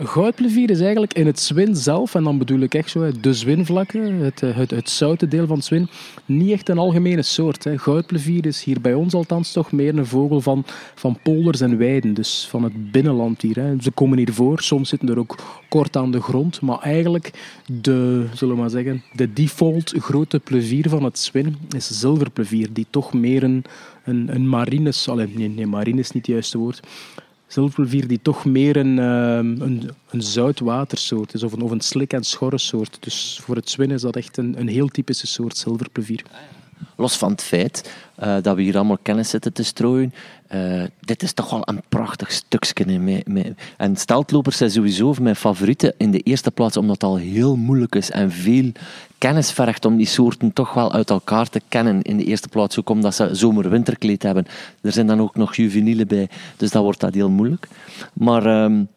Goudplevier is eigenlijk in het zwin zelf, en dan bedoel ik echt zo de zwinvlakken, het, het, het zoute deel van het zwin, niet echt een algemene soort. Hè. Goudplevier is hier bij ons althans toch meer een vogel van, van polders en weiden, dus van het binnenland hier. Hè. Ze komen hier voor, soms zitten er ook kort aan de grond, maar eigenlijk de, zullen we maar zeggen, de default grote plevier van het zwin is zilverplevier, die toch meer een, een, een marines, nee, nee, marine is niet het juiste woord, zilverplevier die toch meer een, uh, een, een zoutwatersoort is, of een, of een slik- en schorre soort. Dus voor het zwin is dat echt een, een heel typische soort zilverplevier. Los van het feit uh, dat we hier allemaal kennis zitten te strooien, uh, dit is toch wel een prachtig stukje. Met, en steltlopers zijn sowieso mijn favorieten in de eerste plaats, omdat het al heel moeilijk is en veel kennis vergt om die soorten toch wel uit elkaar te kennen. In de eerste plaats ook omdat ze zomer-winterkleed hebben. Er zijn dan ook nog juvenielen bij, dus dat wordt dat heel moeilijk. Maar... Um,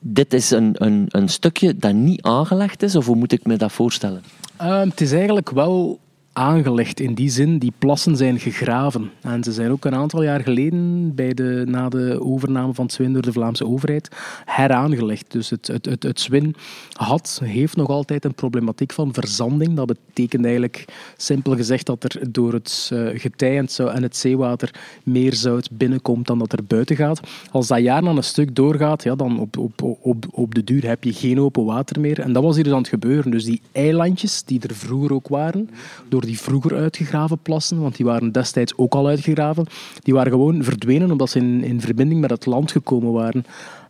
dit is een, een, een stukje dat niet aangelegd is, of hoe moet ik me dat voorstellen? Uh, het is eigenlijk wel aangelegd in die zin. Die plassen zijn gegraven. En ze zijn ook een aantal jaar geleden, bij de, na de overname van Zwin door de Vlaamse overheid, heraangelegd. Dus het, het, het, het Zwin had, heeft nog altijd een problematiek van verzanding. Dat betekent eigenlijk, simpel gezegd, dat er door het uh, getij en het zeewater meer zout binnenkomt dan dat er buiten gaat. Als dat jaar dan een stuk doorgaat, ja, dan op, op, op, op de duur heb je geen open water meer. En dat was hier aan het gebeuren. Dus die eilandjes, die er vroeger ook waren, door die vroeger uitgegraven plassen, want die waren destijds ook al uitgegraven, die waren gewoon verdwenen omdat ze in, in verbinding met het land gekomen waren.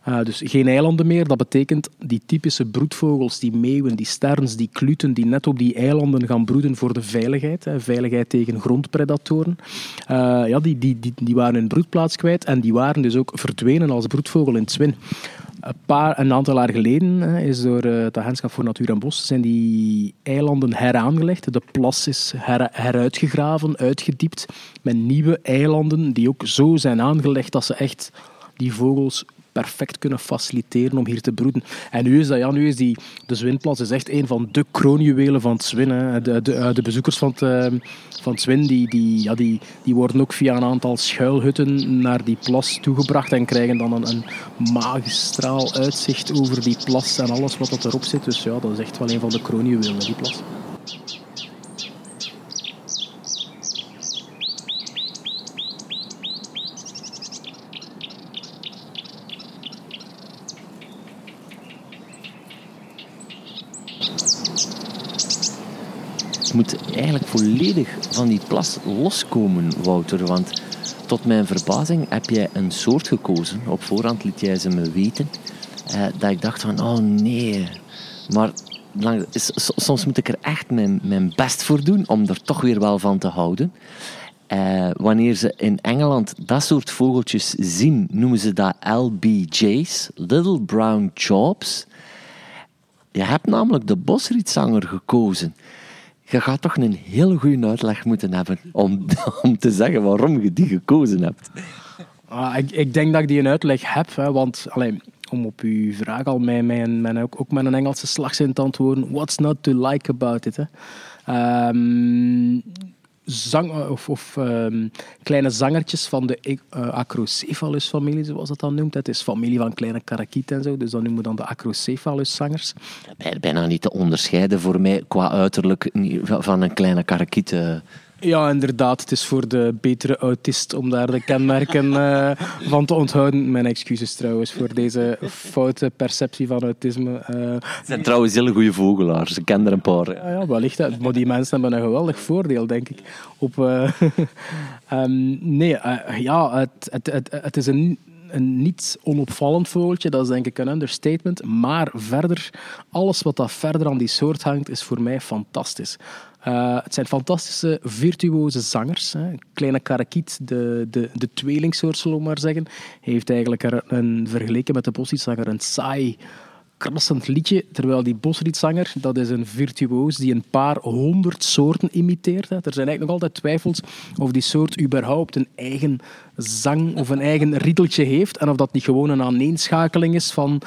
Uh, dus geen eilanden meer. Dat betekent die typische broedvogels, die meeuwen, die sterns, die kluten, die net op die eilanden gaan broeden voor de veiligheid. Hè, veiligheid tegen grondpredatoren. Uh, ja, die, die, die, die waren hun broedplaats kwijt en die waren dus ook verdwenen als broedvogel in het Zwin. Een, aantal jaar geleden is door uh, het Agentschap voor Natuur en Bos zijn die eilanden heraangelegd. De plas is her, heruitgegraven, uitgediept met nieuwe eilanden die ook zo zijn aangelegd dat ze echt die vogels perfect kunnen faciliteren om hier te broeden. En nu is dat, ja, nu is die, de Zwinplas is echt een van de kroonjuwelen van het. De, de, eh, de bezoekers van het, uh, van die, die, ja, die, die worden ook via een aantal schuilhutten naar die plas toegebracht en krijgen dan een, een magistraal uitzicht over die plas en alles wat erop zit. Dus ja, dat is echt wel een van de kroonjuwelen, die plas. Moet eigenlijk volledig van die plas loskomen, Wouter. Want tot mijn verbazing heb jij een soort gekozen. Op voorhand liet jij ze me weten. Eh, dat ik dacht van, oh nee. Maar soms moet ik er echt mijn, mijn best voor doen om er toch weer wel van te houden. Uh, wanneer ze in Engeland dat soort vogeltjes zien, noemen ze dat LBJ's, Little Brown Jobs. Je hebt namelijk de bosrietzanger gekozen je gaat toch een heel goede uitleg moeten hebben om, om te zeggen waarom je die gekozen hebt. Ah, ik, ik, denk dat ik die een uitleg heb, hè, want alleen, om op uw vraag al mijn, mijn, ook, ook met een Engelse slagzin te antwoorden, what's not to like about it? Hè? Um, zang, eh, of, um, kleine zangertjes van de uh, Acrocephalus-familie, zoals dat dan noemt. Het is familie van kleine karakieten en zo, dus dan noemen we dan de Acrocephalus-zangers. Bijna niet te onderscheiden voor mij qua uiterlijk van een kleine karakiet. Ja, inderdaad. Het is voor de betere autist om daar de kenmerken uh, van te onthouden. Mijn excuses trouwens voor deze foute perceptie van autisme. Uh, het zijn trouwens hele goede vogelaars. Ik ken er een paar. Ja, ja wellicht. Maar die mensen hebben een geweldig voordeel, denk ik. Op, uh, um, nee, ja, het, het, het, het is een een niet onopvallend vogeltje, dat is denk ik een understatement. Maar verder, alles wat dat verder aan die soort hangt, is voor mij fantastisch. Uh, het zijn fantastische virtuoze zangers. Hè. Kleine Karakiet, de, de, de tweelingsoort, zullen we maar zeggen, heeft eigenlijk een, een vergeleken met de bosrietzanger een saai, krassend liedje. Terwijl die bosrietzanger, dat is een virtuoos die een paar honderd soorten imiteert. Er zijn eigenlijk nog altijd twijfels of die soort überhaupt een eigen zang of een eigen riedeltje heeft. En of dat niet gewoon een aaneenschakeling is van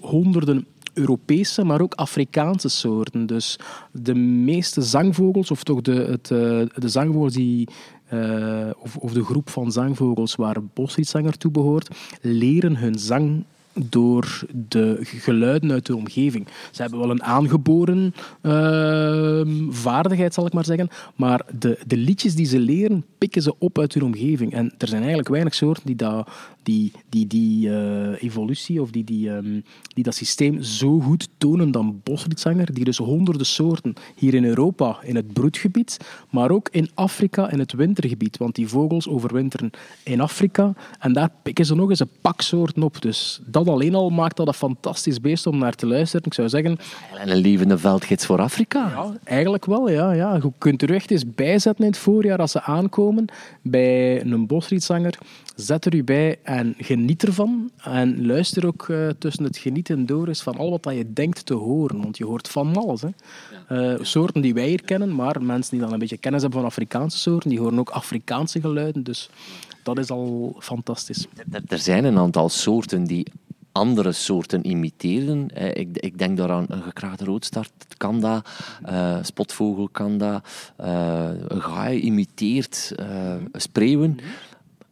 honderden Europese, maar ook Afrikaanse soorten. Dus de meeste zangvogels, of toch de, het, eh, de zangvogels die uh, of, of, de groep van zangvogels waar bosrietzanger toe behoort, leren hun zang door de geluiden uit de omgeving. Ze hebben wel een aangeboren uh, vaardigheid, zal ik maar zeggen, maar de, de liedjes die ze leren, pikken ze op uit hun omgeving. En er zijn eigenlijk weinig soorten die dat, die, die, die uh, evolutie of die, die, um, die dat systeem zo goed tonen dan bosrietzanger, die dus honderden soorten hier in Europa, in het broedgebied, maar ook in Afrika, in het wintergebied. Want die vogels overwinteren in Afrika en daar pikken ze nog eens een pak soorten op. Dus dat alleen al maakt dat een fantastisch beest om naar te luisteren. Ik zou zeggen... En een levende veldgids voor Afrika. Ja, eigenlijk wel, ja. ja. Je kunt er echt eens bijzetten in het voorjaar als ze aankomen bij een bosrietzanger. Zet er u bij en geniet ervan. En luister ook uh, tussen het genieten door eens van al wat je denkt te horen. Want je hoort van alles. Hè. Uh, soorten die wij hier kennen, maar mensen die dan een beetje kennis hebben van Afrikaanse soorten, die horen ook Afrikaanse geluiden. Dus dat is al fantastisch. Er zijn een aantal soorten die andere soorten imiteren. Ik, ik denk daaraan een gekraagde roodstart kan dat, uh, spotvogel kan dat, uh, een gaai imiteert spreeuwen.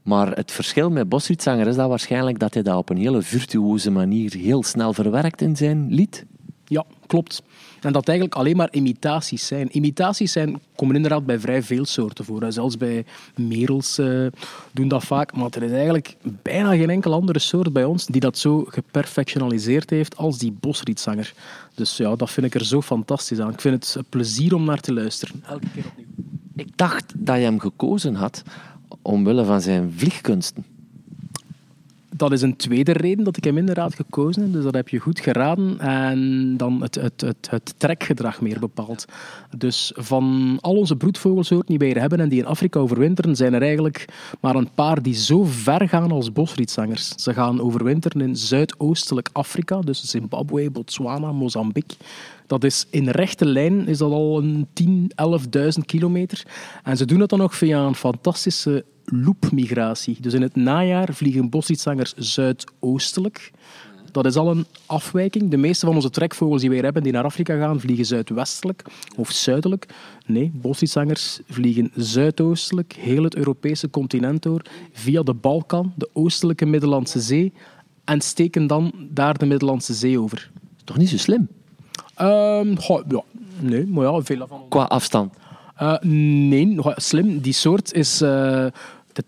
Maar het verschil met Bosrietzanger is dat waarschijnlijk dat hij dat op een hele virtuoze manier heel snel verwerkt in zijn lied. Ja, klopt. En dat eigenlijk alleen maar imitaties zijn. Imitaties zijn, komen inderdaad bij vrij veel soorten voor. Zelfs bij merels uh, doen dat vaak. Maar er is eigenlijk bijna geen enkele andere soort bij ons die dat zo geperfectionaliseerd heeft als die bosrietzanger. Dus ja, dat vind ik er zo fantastisch aan. Ik vind het een plezier om naar te luisteren. Elke keer opnieuw. Ik dacht dat je hem gekozen had omwille van zijn vliegkunsten dat is een tweede reden dat ik hem inderdaad gekozen heb. Dus dat heb je goed geraden. En dan het, het, het, het trekgedrag meer bepaald. Dus van al onze broedvogelsoorten die wij hier hebben en die in Afrika overwinteren, zijn er eigenlijk maar een paar die zo ver gaan als bosrietzangers. Ze gaan overwinteren in zuidoostelijk Afrika, dus Zimbabwe, Botswana, Mozambique. Dat is in rechte lijn is dat al een 10, 11.000 kilometer. En ze doen dat dan nog via een fantastische loopmigratie. Dus in het najaar vliegen bosrietsangers zuidoostelijk. Dat is al een afwijking. De meeste van onze trekvogels die wij hebben die naar Afrika gaan, vliegen zuidwestelijk of zuidelijk. Nee, bosrietsangers vliegen zuidoostelijk, heel het Europese continent door, via de Balkan, de oostelijke Middellandse Zee, en steken dan daar de Middellandse Zee over. Toch niet zo slim? Um, ja, nee, maar ja, veel van. Qua afstand? Uh, nee, slim. Die soort is. Uh, de,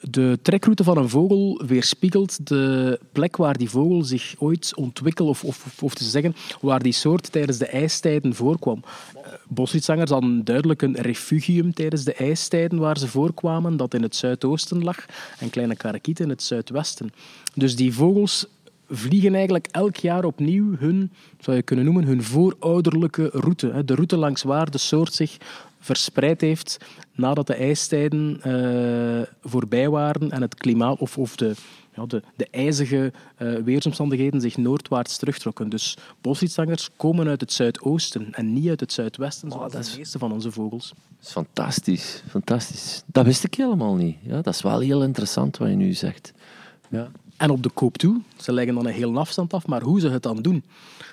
de, trekroute van een vogel weerspiegelt de plek waar die vogel zich ooit ontwikkelt, of, of, of te zeggen, waar die soort tijdens de ijstijden voorkwam. Uh, hadden duidelijk een refugium tijdens de ijstijden waar ze voorkwamen, dat in het zuidoosten lag, en kleine karakieten in het zuidwesten. Dus die vogels vliegen eigenlijk elk jaar opnieuw hun, zou je kunnen noemen, hun voorouderlijke route. De route langs waar de soort zich verspreid heeft nadat de ijstijden uh, voorbij waren en het klimaat of, of de, ja, de, de ijzige uh, weersomstandigheden zich noordwaarts terugtrokken. Dus bosrietzangers komen uit het zuidoosten en niet uit het zuidwesten, zoals oh, de meeste van onze vogels. Dat is fantastisch, fantastisch. Dat wist ik helemaal niet. Ja, dat is wel heel interessant wat je nu zegt. Ja. En op de koop toe. Ze leggen dan een hele afstand af, maar hoe ze het dan doen.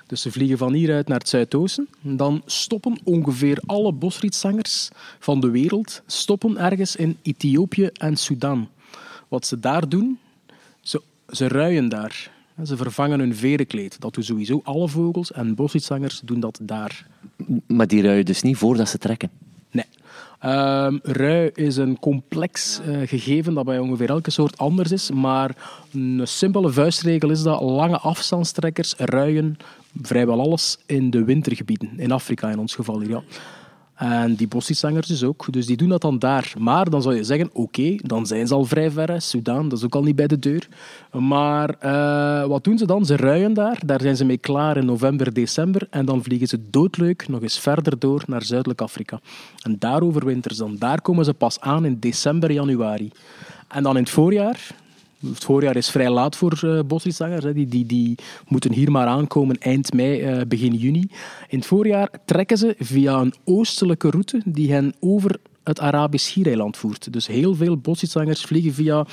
Dus ze vliegen van hieruit naar het zuidoosten. Dan stoppen ongeveer alle bosrietzangers van de wereld stoppen ergens in Ethiopië en Sudan. Wat ze daar doen, ze, ze ruien daar. Ze vervangen hun verenkleed. Dat doen sowieso alle vogels en bosrietzangers doen dat daar. Maar die ruien dus niet voordat ze trekken? Um, rui is een complex uh, gegeven dat bij ongeveer elke soort anders is, maar een simpele vuistregel is dat lange afstandstrekkers ruien vrijwel alles in de wintergebieden, in Afrika in ons geval hier. Ja. En die bosriezangers dus ook. Dus die doen dat dan daar. Maar dan zou je zeggen, oké, dan zijn ze al vrij ver. Sudan, dat is ook al niet bij de deur. Maar uh, wat doen ze dan? Ze ruien daar. Daar zijn ze mee klaar in november, december. En dan vliegen ze doodleuk nog eens verder door naar Zuidelijk Afrika. En daar overwinteren ze dan. Daar komen ze pas aan in december, januari. En dan in het voorjaar, het voorjaar is vrij laat voor uh. Die, die, die moeten hier maar aankomen eind mei, uh, begin juni. In het voorjaar trekken ze via een oostelijke route die hen over het Arabisch Schiereiland voert. Dus heel veel bosriezangers vliegen via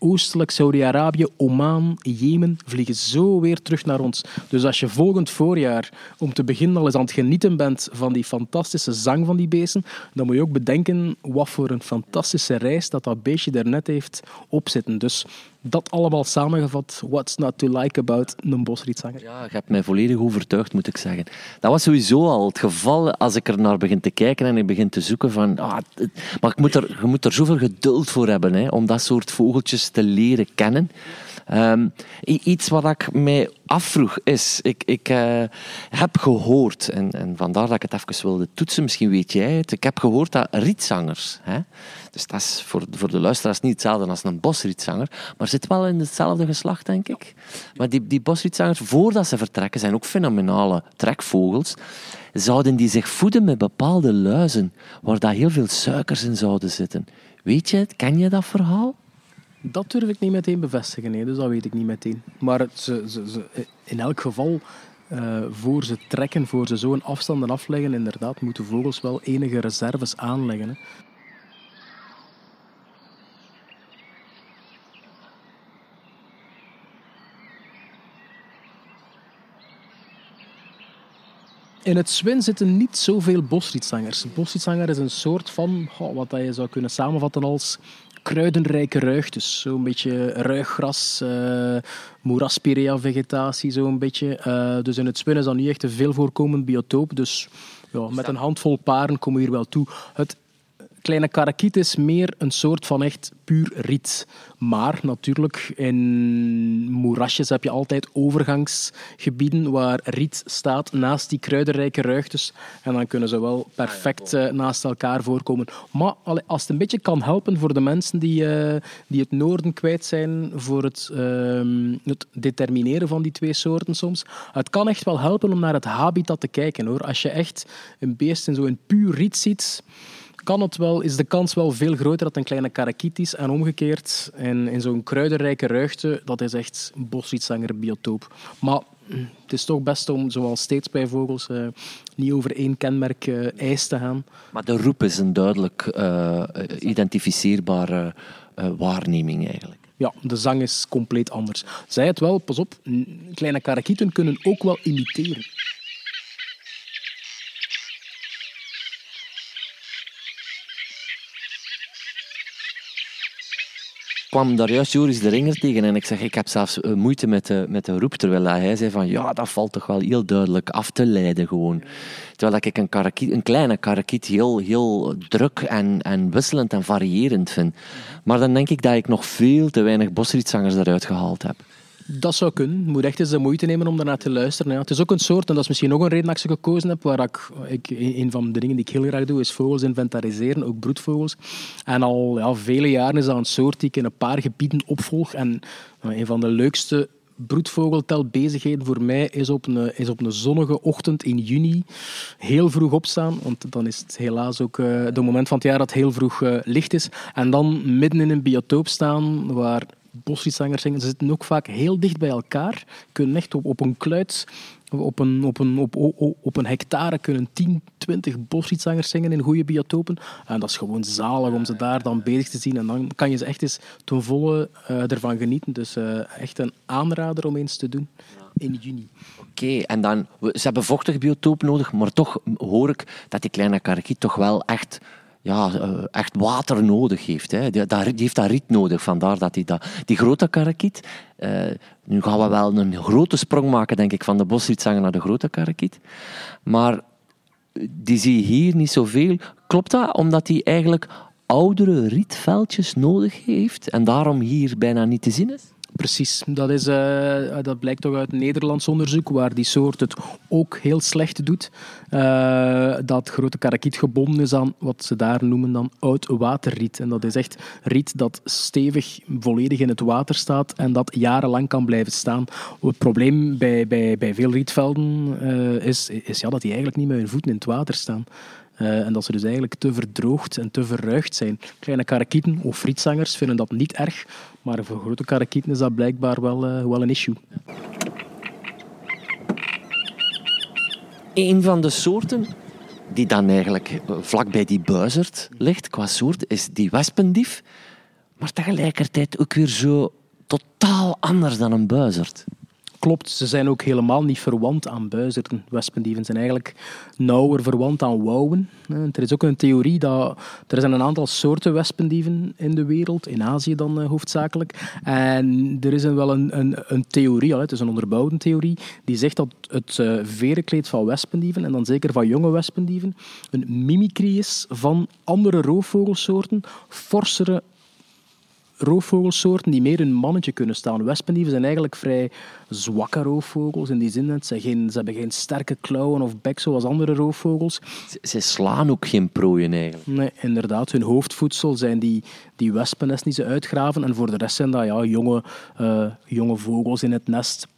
oostelijk Saudi-Arabië, Oman, Jemen, vliegen zo weer terug naar ons. Dus als je volgend voorjaar om te beginnen al eens aan het genieten bent van die fantastische zang van die beesten, dan moet je ook bedenken wat voor een fantastische reis dat dat beestje daarnet heeft opzitten. Dus dat allemaal samengevat, what's not to like about een bosrietzanger? Ja, je hebt mij volledig overtuigd, moet ik zeggen. Dat was sowieso al het geval als ik er naar begin te kijken en ik begin te zoeken van... Ah, maar ik moet er, je moet er zoveel geduld voor hebben hè, om dat soort vogeltjes te leren kennen. Um, iets wat ik mij afvroeg is, ik, ik uh, heb gehoord, en, en vandaar dat ik het even wilde toetsen, misschien weet jij het, ik heb gehoord dat rietzangers, hè, dus dat is voor, voor de luisteraars niet hetzelfde als een bosrietzanger, maar zit wel in hetzelfde geslacht, denk ik. Maar die, die bosrietzangers, voordat ze vertrekken, zijn ook fenomenale trekvogels. Zouden die zich voeden met bepaalde luizen, waar daar heel veel suikers in zouden zitten? Weet je het? Ken je dat verhaal? Dat durf ik niet meteen bevestigen, nee, dus dat weet ik niet meteen. Maar ze, ze, ze, in elk geval, uh, voor ze trekken, voor ze zo'n afstanden afleggen, inderdaad, moeten vogels wel enige reserves aanleggen. Hè. In het zwin zitten niet zoveel bosrietzangers. Bosrietzanger is een soort van, oh, wat je zou kunnen samenvatten als kruidenrijke ruig. Dus zo'n beetje ruiggras, uh, moeraspirea-vegetatie, zo'n beetje. Uh, dus in het zwin is dat niet echt een veel voorkomend biotoop. Dus ja, met een handvol paren komen we hier wel toe. Het kleine karakiet is meer een soort van echt puur riet. Maar natuurlijk, in moerasjes heb je altijd overgangsgebieden waar riet staat naast die kruidenrijke ruigtes. En dan kunnen ze wel perfect uh, naast elkaar voorkomen. Maar als het een beetje kan helpen voor de mensen die, uh, die het noorden kwijt zijn voor het, uh, het determineren van die twee soorten soms. Het kan echt wel helpen om naar het habitat te kijken. hoor. Als je echt een beest in zo'n puur riet ziet kan het wel, is de kans wel veel groter dat een kleine karakiet En omgekeerd, in, in zo'n kruidenrijke ruigte, dat is echt bosrietzanger biotoop. Maar hm, het is toch best om, zoals steeds bij vogels, uh, niet over één kenmerk uh, ijs te gaan. Maar de roep is een duidelijk uh, identificeerbare waarneming eigenlijk. Ja, de zang is compleet anders. Zij het wel, pas op, kleine karakieten kunnen ook wel imiteren. Kwam daar juist Joris de Ringer tegen en ik zeg, ik heb zelfs eh, moeite met de, met de roep, terwijl hij zei van, ja, dat valt toch wel heel duidelijk af te leiden gewoon. Terwijl ik een, karakiet, een kleine karakiet heel, heel druk en, en wisselend en variërend vind. Maar dan denk ik dat ik nog veel te weinig bosrietzangers eruit gehaald heb. Dat zou kunnen. Je moet echt eens de moeite nemen om daarnaar te luisteren. Het is ook een soort, en dat is misschien nog een reden dat ik ze gekozen heb, waar ik, ik, een van de dingen die ik heel graag doe, is vogels inventariseren, ook broedvogels. En al ja, vele jaren is dat een soort die ik in een paar gebieden opvolg. En een van de leukste broedvogeltelbezigheden voor mij is op, een, is op een zonnige ochtend in juni heel vroeg opstaan. Want dan is het helaas ook uh, de moment van het jaar dat heel vroeg uh, licht is. En dan midden in een biotoop staan waar bosriezangers zingen. Ze zitten ook vaak heel dicht bij elkaar. Kunnen echt op, op een kluit, op een, op, een, op, op een hectare kunnen 10, 20 bosriezangers zingen in goede biotopen. En dat is gewoon zalig om ze daar dan bezig te zien. En dan kan je ze echt eens ten volle uh, ervan genieten. Dus uh, echt een aanrader om eens te doen in juni. Oké, en dan, ze hebben vochtig biotoop nodig, maar toch hoor ik dat die kleine karakiet toch wel echt ja, eh, echt water nodig heeft. Hè. Die, die, heeft dat riet nodig, vandaar dat hij dat... Die grote karakiet, uh, nu gaan we wel een grote sprong maken, denk ik, van de bosrietzanger naar de grote karakiet. Maar die zie je hier niet zoveel. Klopt dat? Omdat hij eigenlijk oudere rietveldjes nodig heeft en daarom hier bijna niet te zien is? Precies, dat, is, uh, dat blijkt toch uit Nederlands onderzoek, waar die soort het ook heel slecht doet. Uh, dat grote karakiet gebonden is aan wat ze daar noemen dan oud waterriet. En dat is echt riet dat stevig volledig in het water staat en dat jarenlang kan blijven staan. Het probleem bij, bij, bij veel rietvelden uh, is, is ja, dat die eigenlijk niet met hun voeten in het water staan. Uh, en dat ze dus eigenlijk te verdroogd en te verruigd zijn. Kleine karakieten of frietzangers vinden dat niet erg, maar voor grote karakieten is dat blijkbaar wel, uh, wel een issue. Een van de soorten die dan eigenlijk vlakbij die buizerd ligt, qua soort, is die wespendief. Maar tegelijkertijd ook weer zo totaal anders dan een buizerd. Klopt, ze zijn ook helemaal niet verwant aan buizerden. Wespendieven zijn eigenlijk nauwer verwant aan wouwen. Er is ook een theorie dat er zijn een aantal soorten wespendieven in de wereld, in Azië dan uh, hoofdzakelijk. En er is een, wel een, een, theorie, het is een onderbouwde theorie, die zegt dat het uh, verenkleed van wespendieven, en dan zeker van jonge wespendieven, een mimicry is van andere roofvogelsoorten, forsere roofvogelsoorten die meer een mannetje kunnen staan. Wespendieven zijn eigenlijk vrij zwakke roofvogels in die zin dat ze, geen, ze hebben geen sterke klauwen of bek zoals andere roofvogels. Ze, ze slaan ook geen prooien eigenlijk. Nee, inderdaad. Hun hoofdvoedsel zijn die, die wespennesten die ze uitgraven en voor de rest zijn dat ja, jonge, uh, jonge vogels in het nest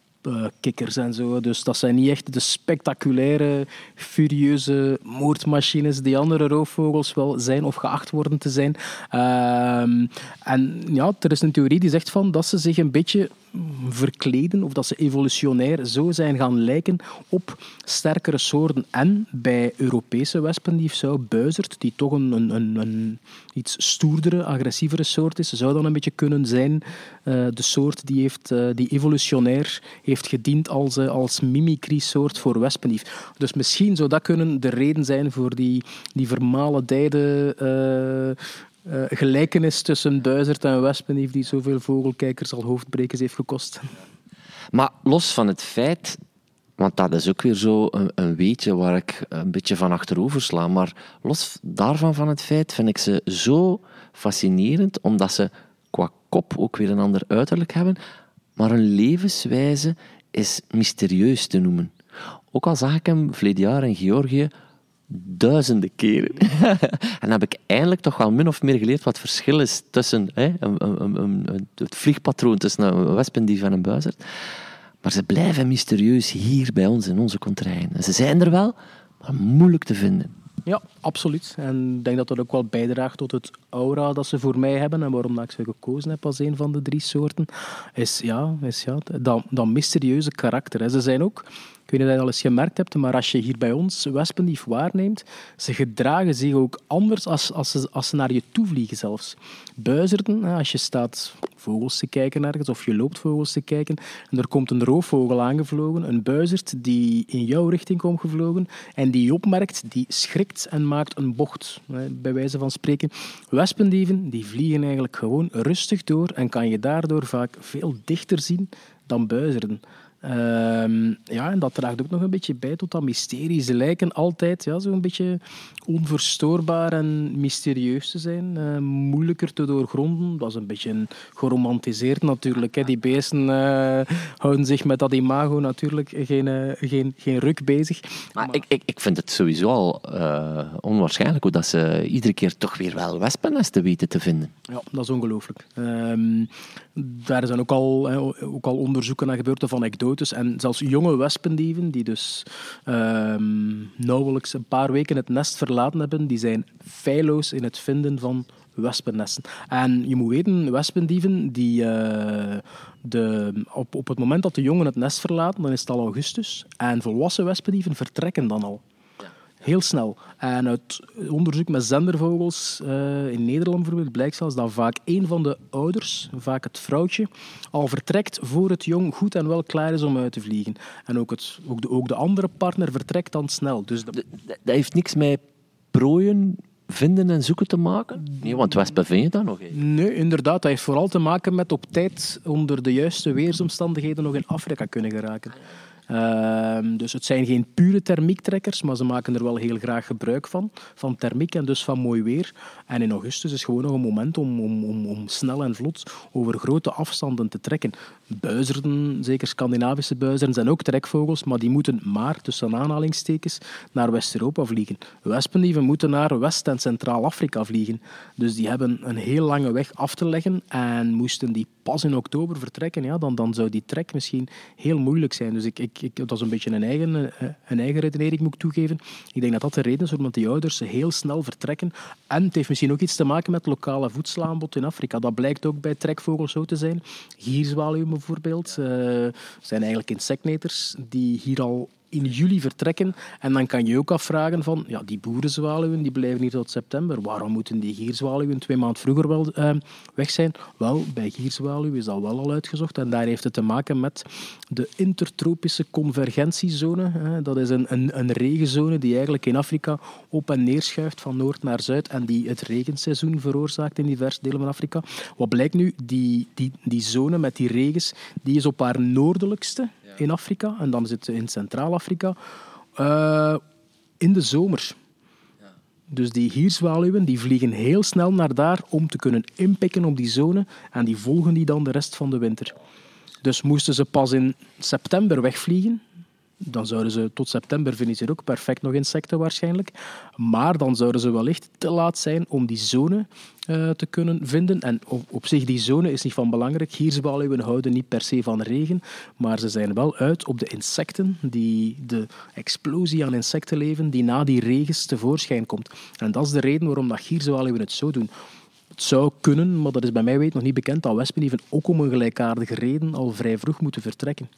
kikkers en zo. Dus dat zijn niet echt de spectaculaire, furieuze moordmachines die andere roofvogels wel zijn of geacht worden te zijn. Uh, en ja, er is een theorie die zegt van dat ze zich een beetje verkleden of dat ze evolutionair zo zijn gaan lijken op sterkere soorten. En bij Europese wespendief zou buizerd, die toch een, een, een, iets stoerdere, agressievere soort is, zou dan een beetje kunnen zijn uh, de soort die, heeft, uh, die evolutionair heeft gediend als, uh, als mimicry-soort voor wespendief. Dus misschien zou dat kunnen de reden zijn voor die, die vermalendijde uh, gelijkenis tussen Buizerd en Wespendief die zoveel vogelkijkers al hoofdbrekens heeft gekost. Maar los van het feit, want dat is ook weer zo een, een weetje waar ik een beetje van achterover sla, maar los daarvan van het feit vind ik ze zo fascinerend, omdat ze qua kop ook weer een ander uiterlijk hebben, maar hun levenswijze is mysterieus te noemen. Ook al zag ik hem verleden jaar in Georgië duizenden keren. en heb ik eindelijk toch wel min of meer geleerd wat het verschil is tussen hè, een, een, een, het vliegpatroon tussen een wespendief en een buizerd. Maar ze blijven mysterieus hier bij ons in onze contraien. Ze zijn er wel, maar moeilijk te vinden. Ja, absoluut. En ik denk dat dat ook wel bijdraagt tot het aura dat ze voor mij hebben en waarom ik ze gekozen heb als een van de drie soorten, is, ja, is ja, dat, dat mysterieuze karakter. Ze zijn ook weet niet of je dat al eens gemerkt hebt, maar als je hier bij ons wespendief waarneemt, ze gedragen zich ook anders als, als, ze, als ze naar je toe vliegen zelfs. Buizerden, als je staat vogels te kijken ergens of je loopt vogels te kijken en er komt een roofvogel aangevlogen, een buizerd die in jouw richting komt gevlogen en die je opmerkt, die schrikt en maakt een bocht, bij wijze van spreken. Wespendieven die vliegen eigenlijk gewoon rustig door en kan je daardoor vaak veel dichter zien dan buizerden. Ehm, ja, en dat draagt ook nog een beetje bij tot dat mysterie. Ze lijken altijd ja, zo'n beetje onverstoorbaar en mysterieus te zijn. Uh, moeilijker te doorgronden. Dat is een beetje geromantiseerd natuurlijk. Hè. Die beesten uh, houden zich met dat imago natuurlijk geen, uh, geen, geen ruk bezig. Maar, maar, Ik, ik, ik vind het sowieso al onwaarschijnlijk hoe dat ze iedere keer toch weer wel wespennesten weten te vinden. Ja, dat is ongelooflijk. Um, daar zijn ook al, ook al onderzoeken naar gebeurd van anekdotes. En zelfs jonge wespendieven, die dus um, nauwelijks een paar weken het nest verlaten hebben, die zijn feilloos in het vinden van wespennesten. En je moet weten, wespendieven, die, uh, de, op, op het moment dat de jongen het nest verlaten, dan is het al augustus. En volwassen wespendieven vertrekken dan al. Heel snel. En uit onderzoek met zendervogels uh, in Nederland bijvoorbeeld blijkt zelfs dat vaak een van de ouders, vaak het vrouwtje, al vertrekt voor het jong goed en wel klaar is om uit te vliegen. En ook, het, ook, de, ook de andere partner vertrekt dan snel. Dus dat heeft niks met prooien vinden en zoeken te maken? Nee, want wespen vind je dat nog. Nee, inderdaad. Dat heeft vooral te maken met op tijd onder de juiste weersomstandigheden nog in Afrika kunnen geraken. Ehm, dus het zijn geen pure thermiektrekkers, maar ze maken er wel heel graag gebruik van, van thermiek en dus van mooi weer. En in augustus is gewoon nog een moment om, om, om, om snel en vlot over grote afstanden te trekken. Buizerden, zeker Scandinavische buizerden, zijn ook trekvogels, maar die moeten maar, tussen aanhalingstekens, naar West-Europa vliegen. Wespendieven moeten naar West- en Centraal-Afrika vliegen. Dus die hebben een heel lange weg af te leggen en moesten die pas in oktober vertrekken, ja, dan, dan zou die trek misschien heel moeilijk zijn. Dus ik, ik, dat is een beetje een eigen, eh, een eigen redenering, moet ik toegeven. Ik denk dat dat de reden is waarom die ouders heel snel vertrekken. En het heeft misschien ook iets te maken met lokale voedselaanbod in Afrika. Dat blijkt ook bij trekvogels zo te zijn. Gierzwaluwen bijvoorbeeld uh, zijn eigenlijk insectneters die hier al in juli vertrekken. En dan kan je ook afvragen van, ja, die boerenzwaluwen die blijven hier tot september. Waarom moeten die gierzwaluwen twee maanden vroeger wel uh, weg zijn? Wel, bij gierzwaluwen is dat wel al uitgezocht. En daar heeft het te maken met de intertropische convergentiezone. Dat is een, een, een regenzone die eigenlijk in Afrika op en neer schuift van noord naar zuid en die het regenseizoen veroorzaakt in diverse delen van Afrika. Wat blijkt nu? Die, die, die zone met die regens, die is op haar noordelijkste in Afrika en dan zit in Centraal-Afrika uh, in de zomer. Dus die gierzwaluwen die vliegen heel snel naar daar om te kunnen inpikken op die zone en die volgen die dan de rest van de winter. Dus moesten ze pas in september wegvliegen, dan zouden ze tot september vinden ook perfect nog insecten waarschijnlijk. Maar dan zouden ze wellicht te laat zijn om die zone uh, te kunnen vinden. En op, zich, die zone is niet van belangrijk. Gierzwaluwen houden niet per se van regen, maar ze zijn wel uit op de insecten, die, de explosie aan insectenleven die na die regens tevoorschijn komt. En dat is de reden waarom dat gierzwaluwen het zo doen. Het zou kunnen, maar dat is bij mij weet nog niet bekend, dat wespen even ook om een gelijkaardige reden al vrij vroeg moeten vertrekken.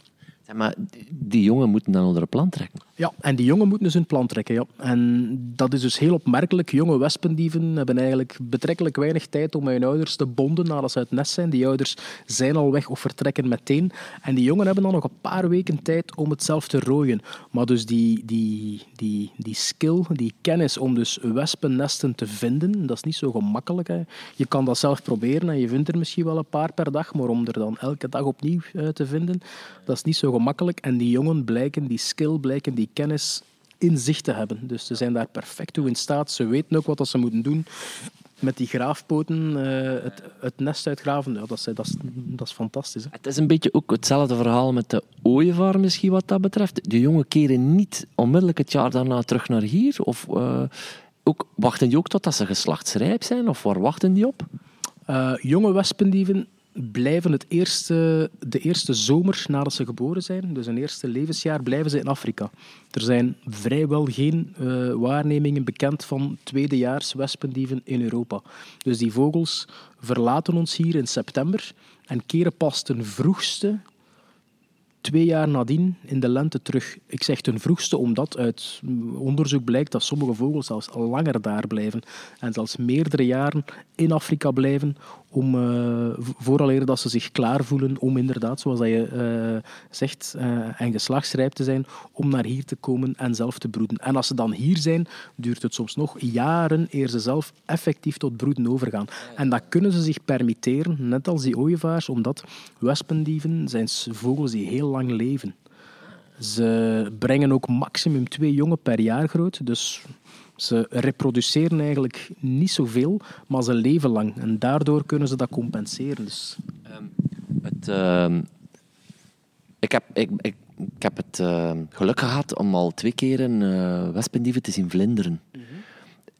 Maar die jongen moeten dan onder een plan trekken. Ja, en die jongen moeten dus hun plan trekken. Ja. En dat is dus heel opmerkelijk. Jonge wespendieven hebben eigenlijk betrekkelijk weinig tijd om hun ouders te bonden nadat ze uit het nest zijn. Die ouders zijn al weg of vertrekken meteen. En die jongen hebben dan nog een paar weken tijd om het zelf te rooien. Maar dus die, die, die, die skill, die kennis om dus wespennesten te vinden, dat is niet zo gemakkelijk. Hè. Je kan dat zelf proberen en je vindt er misschien wel een paar per dag, maar om er dan elke dag opnieuw uh, te vinden, dat is niet zo gemakkelijk. En die jongen blijken, die skill blijken, die kennis in zich te hebben. Dus ze zijn daar perfect toe in staat. Ze weten ook wat ze moeten doen met die graafpoten uh, het, het, nest uitgraven. Ja, dat, is, dat, is, dat is fantastisch. Hè? Het is een beetje ook hetzelfde verhaal met de ooievaar misschien wat dat betreft. De jongen keren niet onmiddellijk het jaar daarna terug naar hier? Of uh, ook, wachten die ook totdat ze geslachtsrijp zijn? Of waar wachten die op? Uh, jonge wespendieven blijven het eerste, de eerste zomer nadat ze geboren zijn, dus een eerste levensjaar, blijven ze in Afrika. Er zijn vrijwel geen uh, waarnemingen bekend van tweedejaars wespendieven in Europa. Dus die vogels verlaten ons hier in september en keren pas ten vroegste twee jaar nadien in de lente terug. Ik zeg ten vroegste omdat uit onderzoek blijkt dat sommige vogels zelfs langer daar blijven en zelfs meerdere jaren in Afrika blijven om, uh, vooraleer dat ze zich klaar voelen om inderdaad, zoals dat je uh, zegt, uh, en geslachtsrijp te zijn, om naar hier te komen en zelf te broeden. En als ze dan hier zijn, duurt het soms nog jaren eer ze zelf effectief tot broeden overgaan. En dat kunnen ze zich permitteren, net als die ooievaars, omdat wespendieven zijn vogels die heel lang leven. Ze brengen ook maximum twee jongen per jaar groot, dus ze reproduceren eigenlijk niet zoveel, maar ze leven lang. En daardoor kunnen ze dat compenseren. Dus. Um, het, uh, ik, heb, ik, ik, ik heb het uh, geluk gehad om al twee keer een uh, wespendieven te zien vlinderen. Mm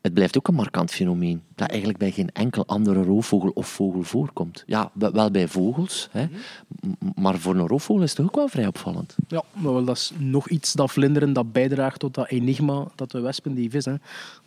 het blijft ook een markant fenomeen dat eigenlijk bij geen enkel andere roofvogel of vogel voorkomt. Ja, wel bij vogels, hè, maar voor een roofvogel is het ook wel vrij opvallend. Ja, maar dat is nog iets dat vlinderen dat bijdraagt tot dat enigma dat de wespendief is. Hè.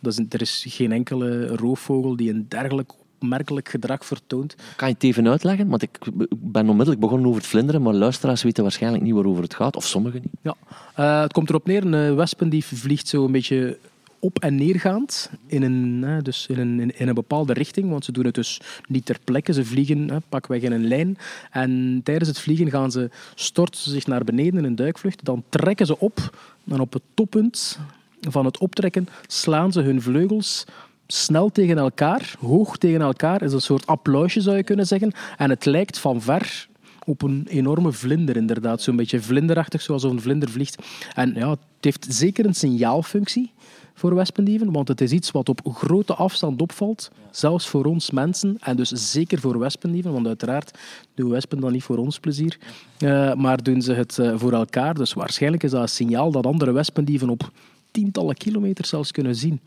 Dat is. Er is geen enkele roofvogel die een dergelijk opmerkelijk gedrag vertoont. Kan je het even uitleggen? Want ik ben onmiddellijk begonnen over het vlinderen, maar luisteraars weten waarschijnlijk niet waarover het gaat, of sommigen niet. Ja, uh, het komt erop neer, een wespendief vliegt zo een beetje op- en neergaand in een, dus in, een, in een bepaalde richting. Want ze doen het dus niet ter plekke. Ze vliegen pakweg in een lijn. En tijdens het vliegen gaan ze, storten ze zich naar beneden in een duikvlucht. Dan trekken ze op. En op het toppunt van het optrekken slaan ze hun vleugels snel tegen elkaar, hoog tegen elkaar. is een soort applausje, zou je kunnen zeggen. En het lijkt van ver op een enorme vlinder, inderdaad. Zo'n beetje vlinderachtig, zoals een vlinder vliegt. En ja, het heeft zeker een signaalfunctie voor wespendieven, want het is iets wat op grote afstand opvalt, zelfs voor ons mensen, en dus zeker voor wespendieven, want uiteraard doen wespen dan niet voor ons plezier, uh, maar doen ze het uh, voor elkaar. Dus waarschijnlijk is dat een signaal dat andere wespendieven op tientallen kilometers zelfs kunnen zien.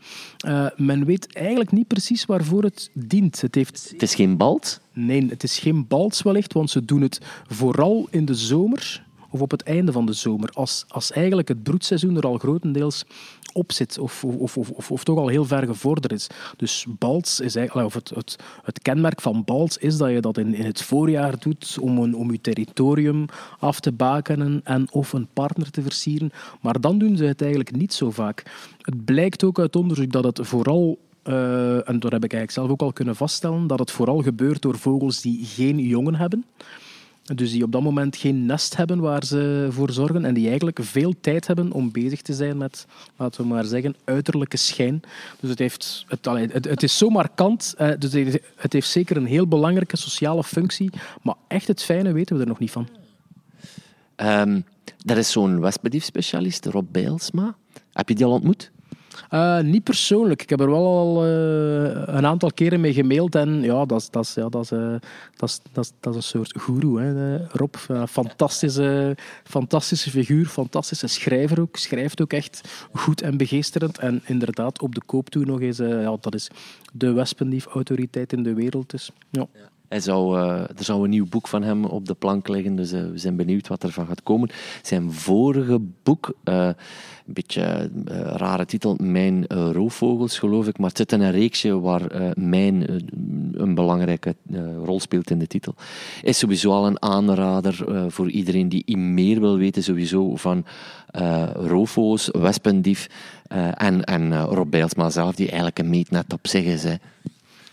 Uh, men weet eigenlijk niet precies waarvoor het dient. Het, heeft... het is geen balt? Nee, het is geen balts wellicht, want ze doen het vooral in de zomer of op het einde van de zomer, als, als eigenlijk het broedseizoen er al grotendeels op zit of, of, of, of, toch al heel ver gevorderd is. Dus balts is eigenlijk, of het, het, kenmerk van balts is dat je dat in, in het voorjaar doet om, een, om je territorium af te bakenen en of een partner te versieren. Maar dan doen ze het eigenlijk niet zo vaak. Het blijkt ook uit onderzoek dat het vooral uh, en dat heb ik eigenlijk zelf ook al kunnen vaststellen, dat het vooral gebeurt door vogels die geen jongen hebben. Dus die op dat moment geen nest hebben waar ze voor zorgen en die eigenlijk veel tijd hebben om bezig te zijn met, laten we maar zeggen, uiterlijke schijn. Dus het, heeft, het, het, het is zo markant, eh, dus het heeft zeker een heel belangrijke sociale functie, maar echt het fijne weten we er nog niet van. Um, er is zo'n wespedief-specialist, Rob Bijlsma. Heb je die al ontmoet? Uh, niet persoonlijk. Ik heb er wel al uh, een aantal keren mee gemaild. En ja, dat is, ja, dat is, uh, dat dat een soort goeroe. Hè, Rob, fantastische, fantastische figuur, fantastische schrijver ook. Schrijft ook echt goed en begeesterend. En inderdaad, op de koop toe nog eens. ja, dat is de wespendief-autoriteit in de wereld. Dus, ja. Hij zou, uh, er zou een nieuw boek van hem op de plank liggen, dus uh, we zijn benieuwd wat er van gaat komen. Zijn vorige boek, uh, een beetje rare titel, Mijn roofvogels, geloof ik, maar het zit in een reeksje waar mijn een belangrijke rol speelt in de titel. Is sowieso al een aanrader voor iedereen die meer wil weten sowieso van roofvogels, wespendief en, en Rob Bijlsma zelf, die eigenlijk een meetnet op zich is. Hè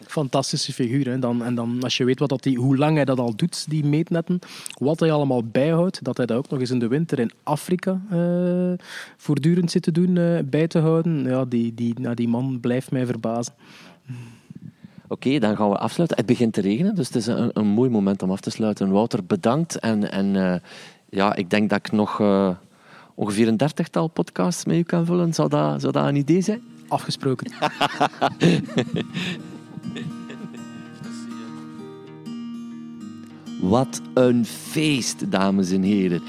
fantastische figuur. Hè. Dan, en dan, als je weet wat dat die, hoe lang hij dat al doet, die meetnetten, wat hij allemaal bijhoudt, dat hij dat ook nog eens in de winter in Afrika uh, voortdurend zit te doen, uh, bij te houden, ja, die, die, nou, die man blijft mij verbazen. Oké, dan gaan we afsluiten. Het begint te regenen, dus het is een, een mooi moment om af te sluiten. Wouter, bedankt. En, en uh, ja, ik denk dat ik nog ongeveer een dertigtal podcasts met u kan vullen. Zou dat, zou dat een idee zijn? Afgesproken. Wat een feest, dames en heren.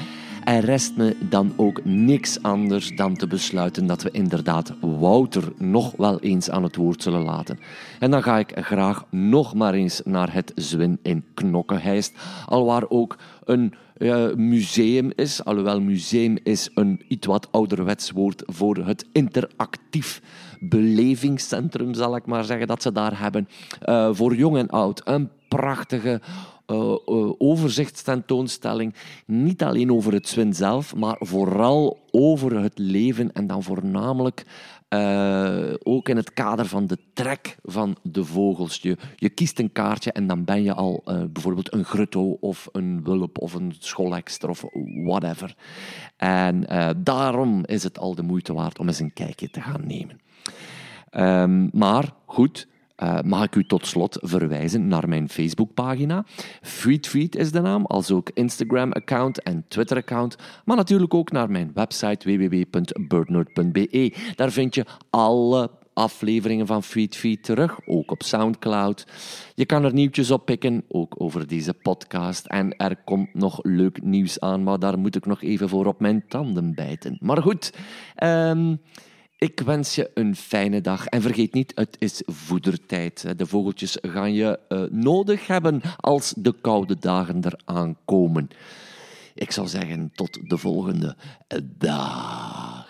Er rest me dan ook niks anders dan te besluiten dat we inderdaad Wouter nog wel eens aan het woord zullen laten. En dan ga ik graag nog maar eens naar het Zwin in Knokkenheist, alwaar ook een uh, museum is. Alhoewel museum is een iets wat ouderwets woord voor het interactief belevingscentrum, zal ik maar zeggen, dat ze daar hebben. Uh, voor jong en oud. Een prachtige uh, overzichtstentoonstelling. Niet alleen over het zwin zelf, maar vooral over het leven en dan voornamelijk ook in het kader van de trek van de vogels. Je, kiest een kaartje en dan ben je al bijvoorbeeld een grutto of een wulp of een scholekster of whatever. En daarom is het al de moeite waard om eens een kijkje te gaan nemen. Um, maar goed, uh, mag ik u tot slot verwijzen naar mijn Facebookpagina. Feedfeed is de naam, als ook Instagram-account en Twitter-account. Maar natuurlijk ook naar mijn website www.birdnerd.be. Daar vind je alle afleveringen van Feedfeed terug, ook op Soundcloud. Je kan er nieuwtjes op pikken, ook over deze podcast. En er komt nog leuk nieuws aan, maar daar moet ik nog even voor op mijn tanden bijten. Maar goed, um, ik wens je een fijne dag en vergeet niet, het is voedertijd. De vogeltjes gaan je uh, nodig hebben als de koude dagen eraan komen. Ik zou zeggen, tot de volgende dag.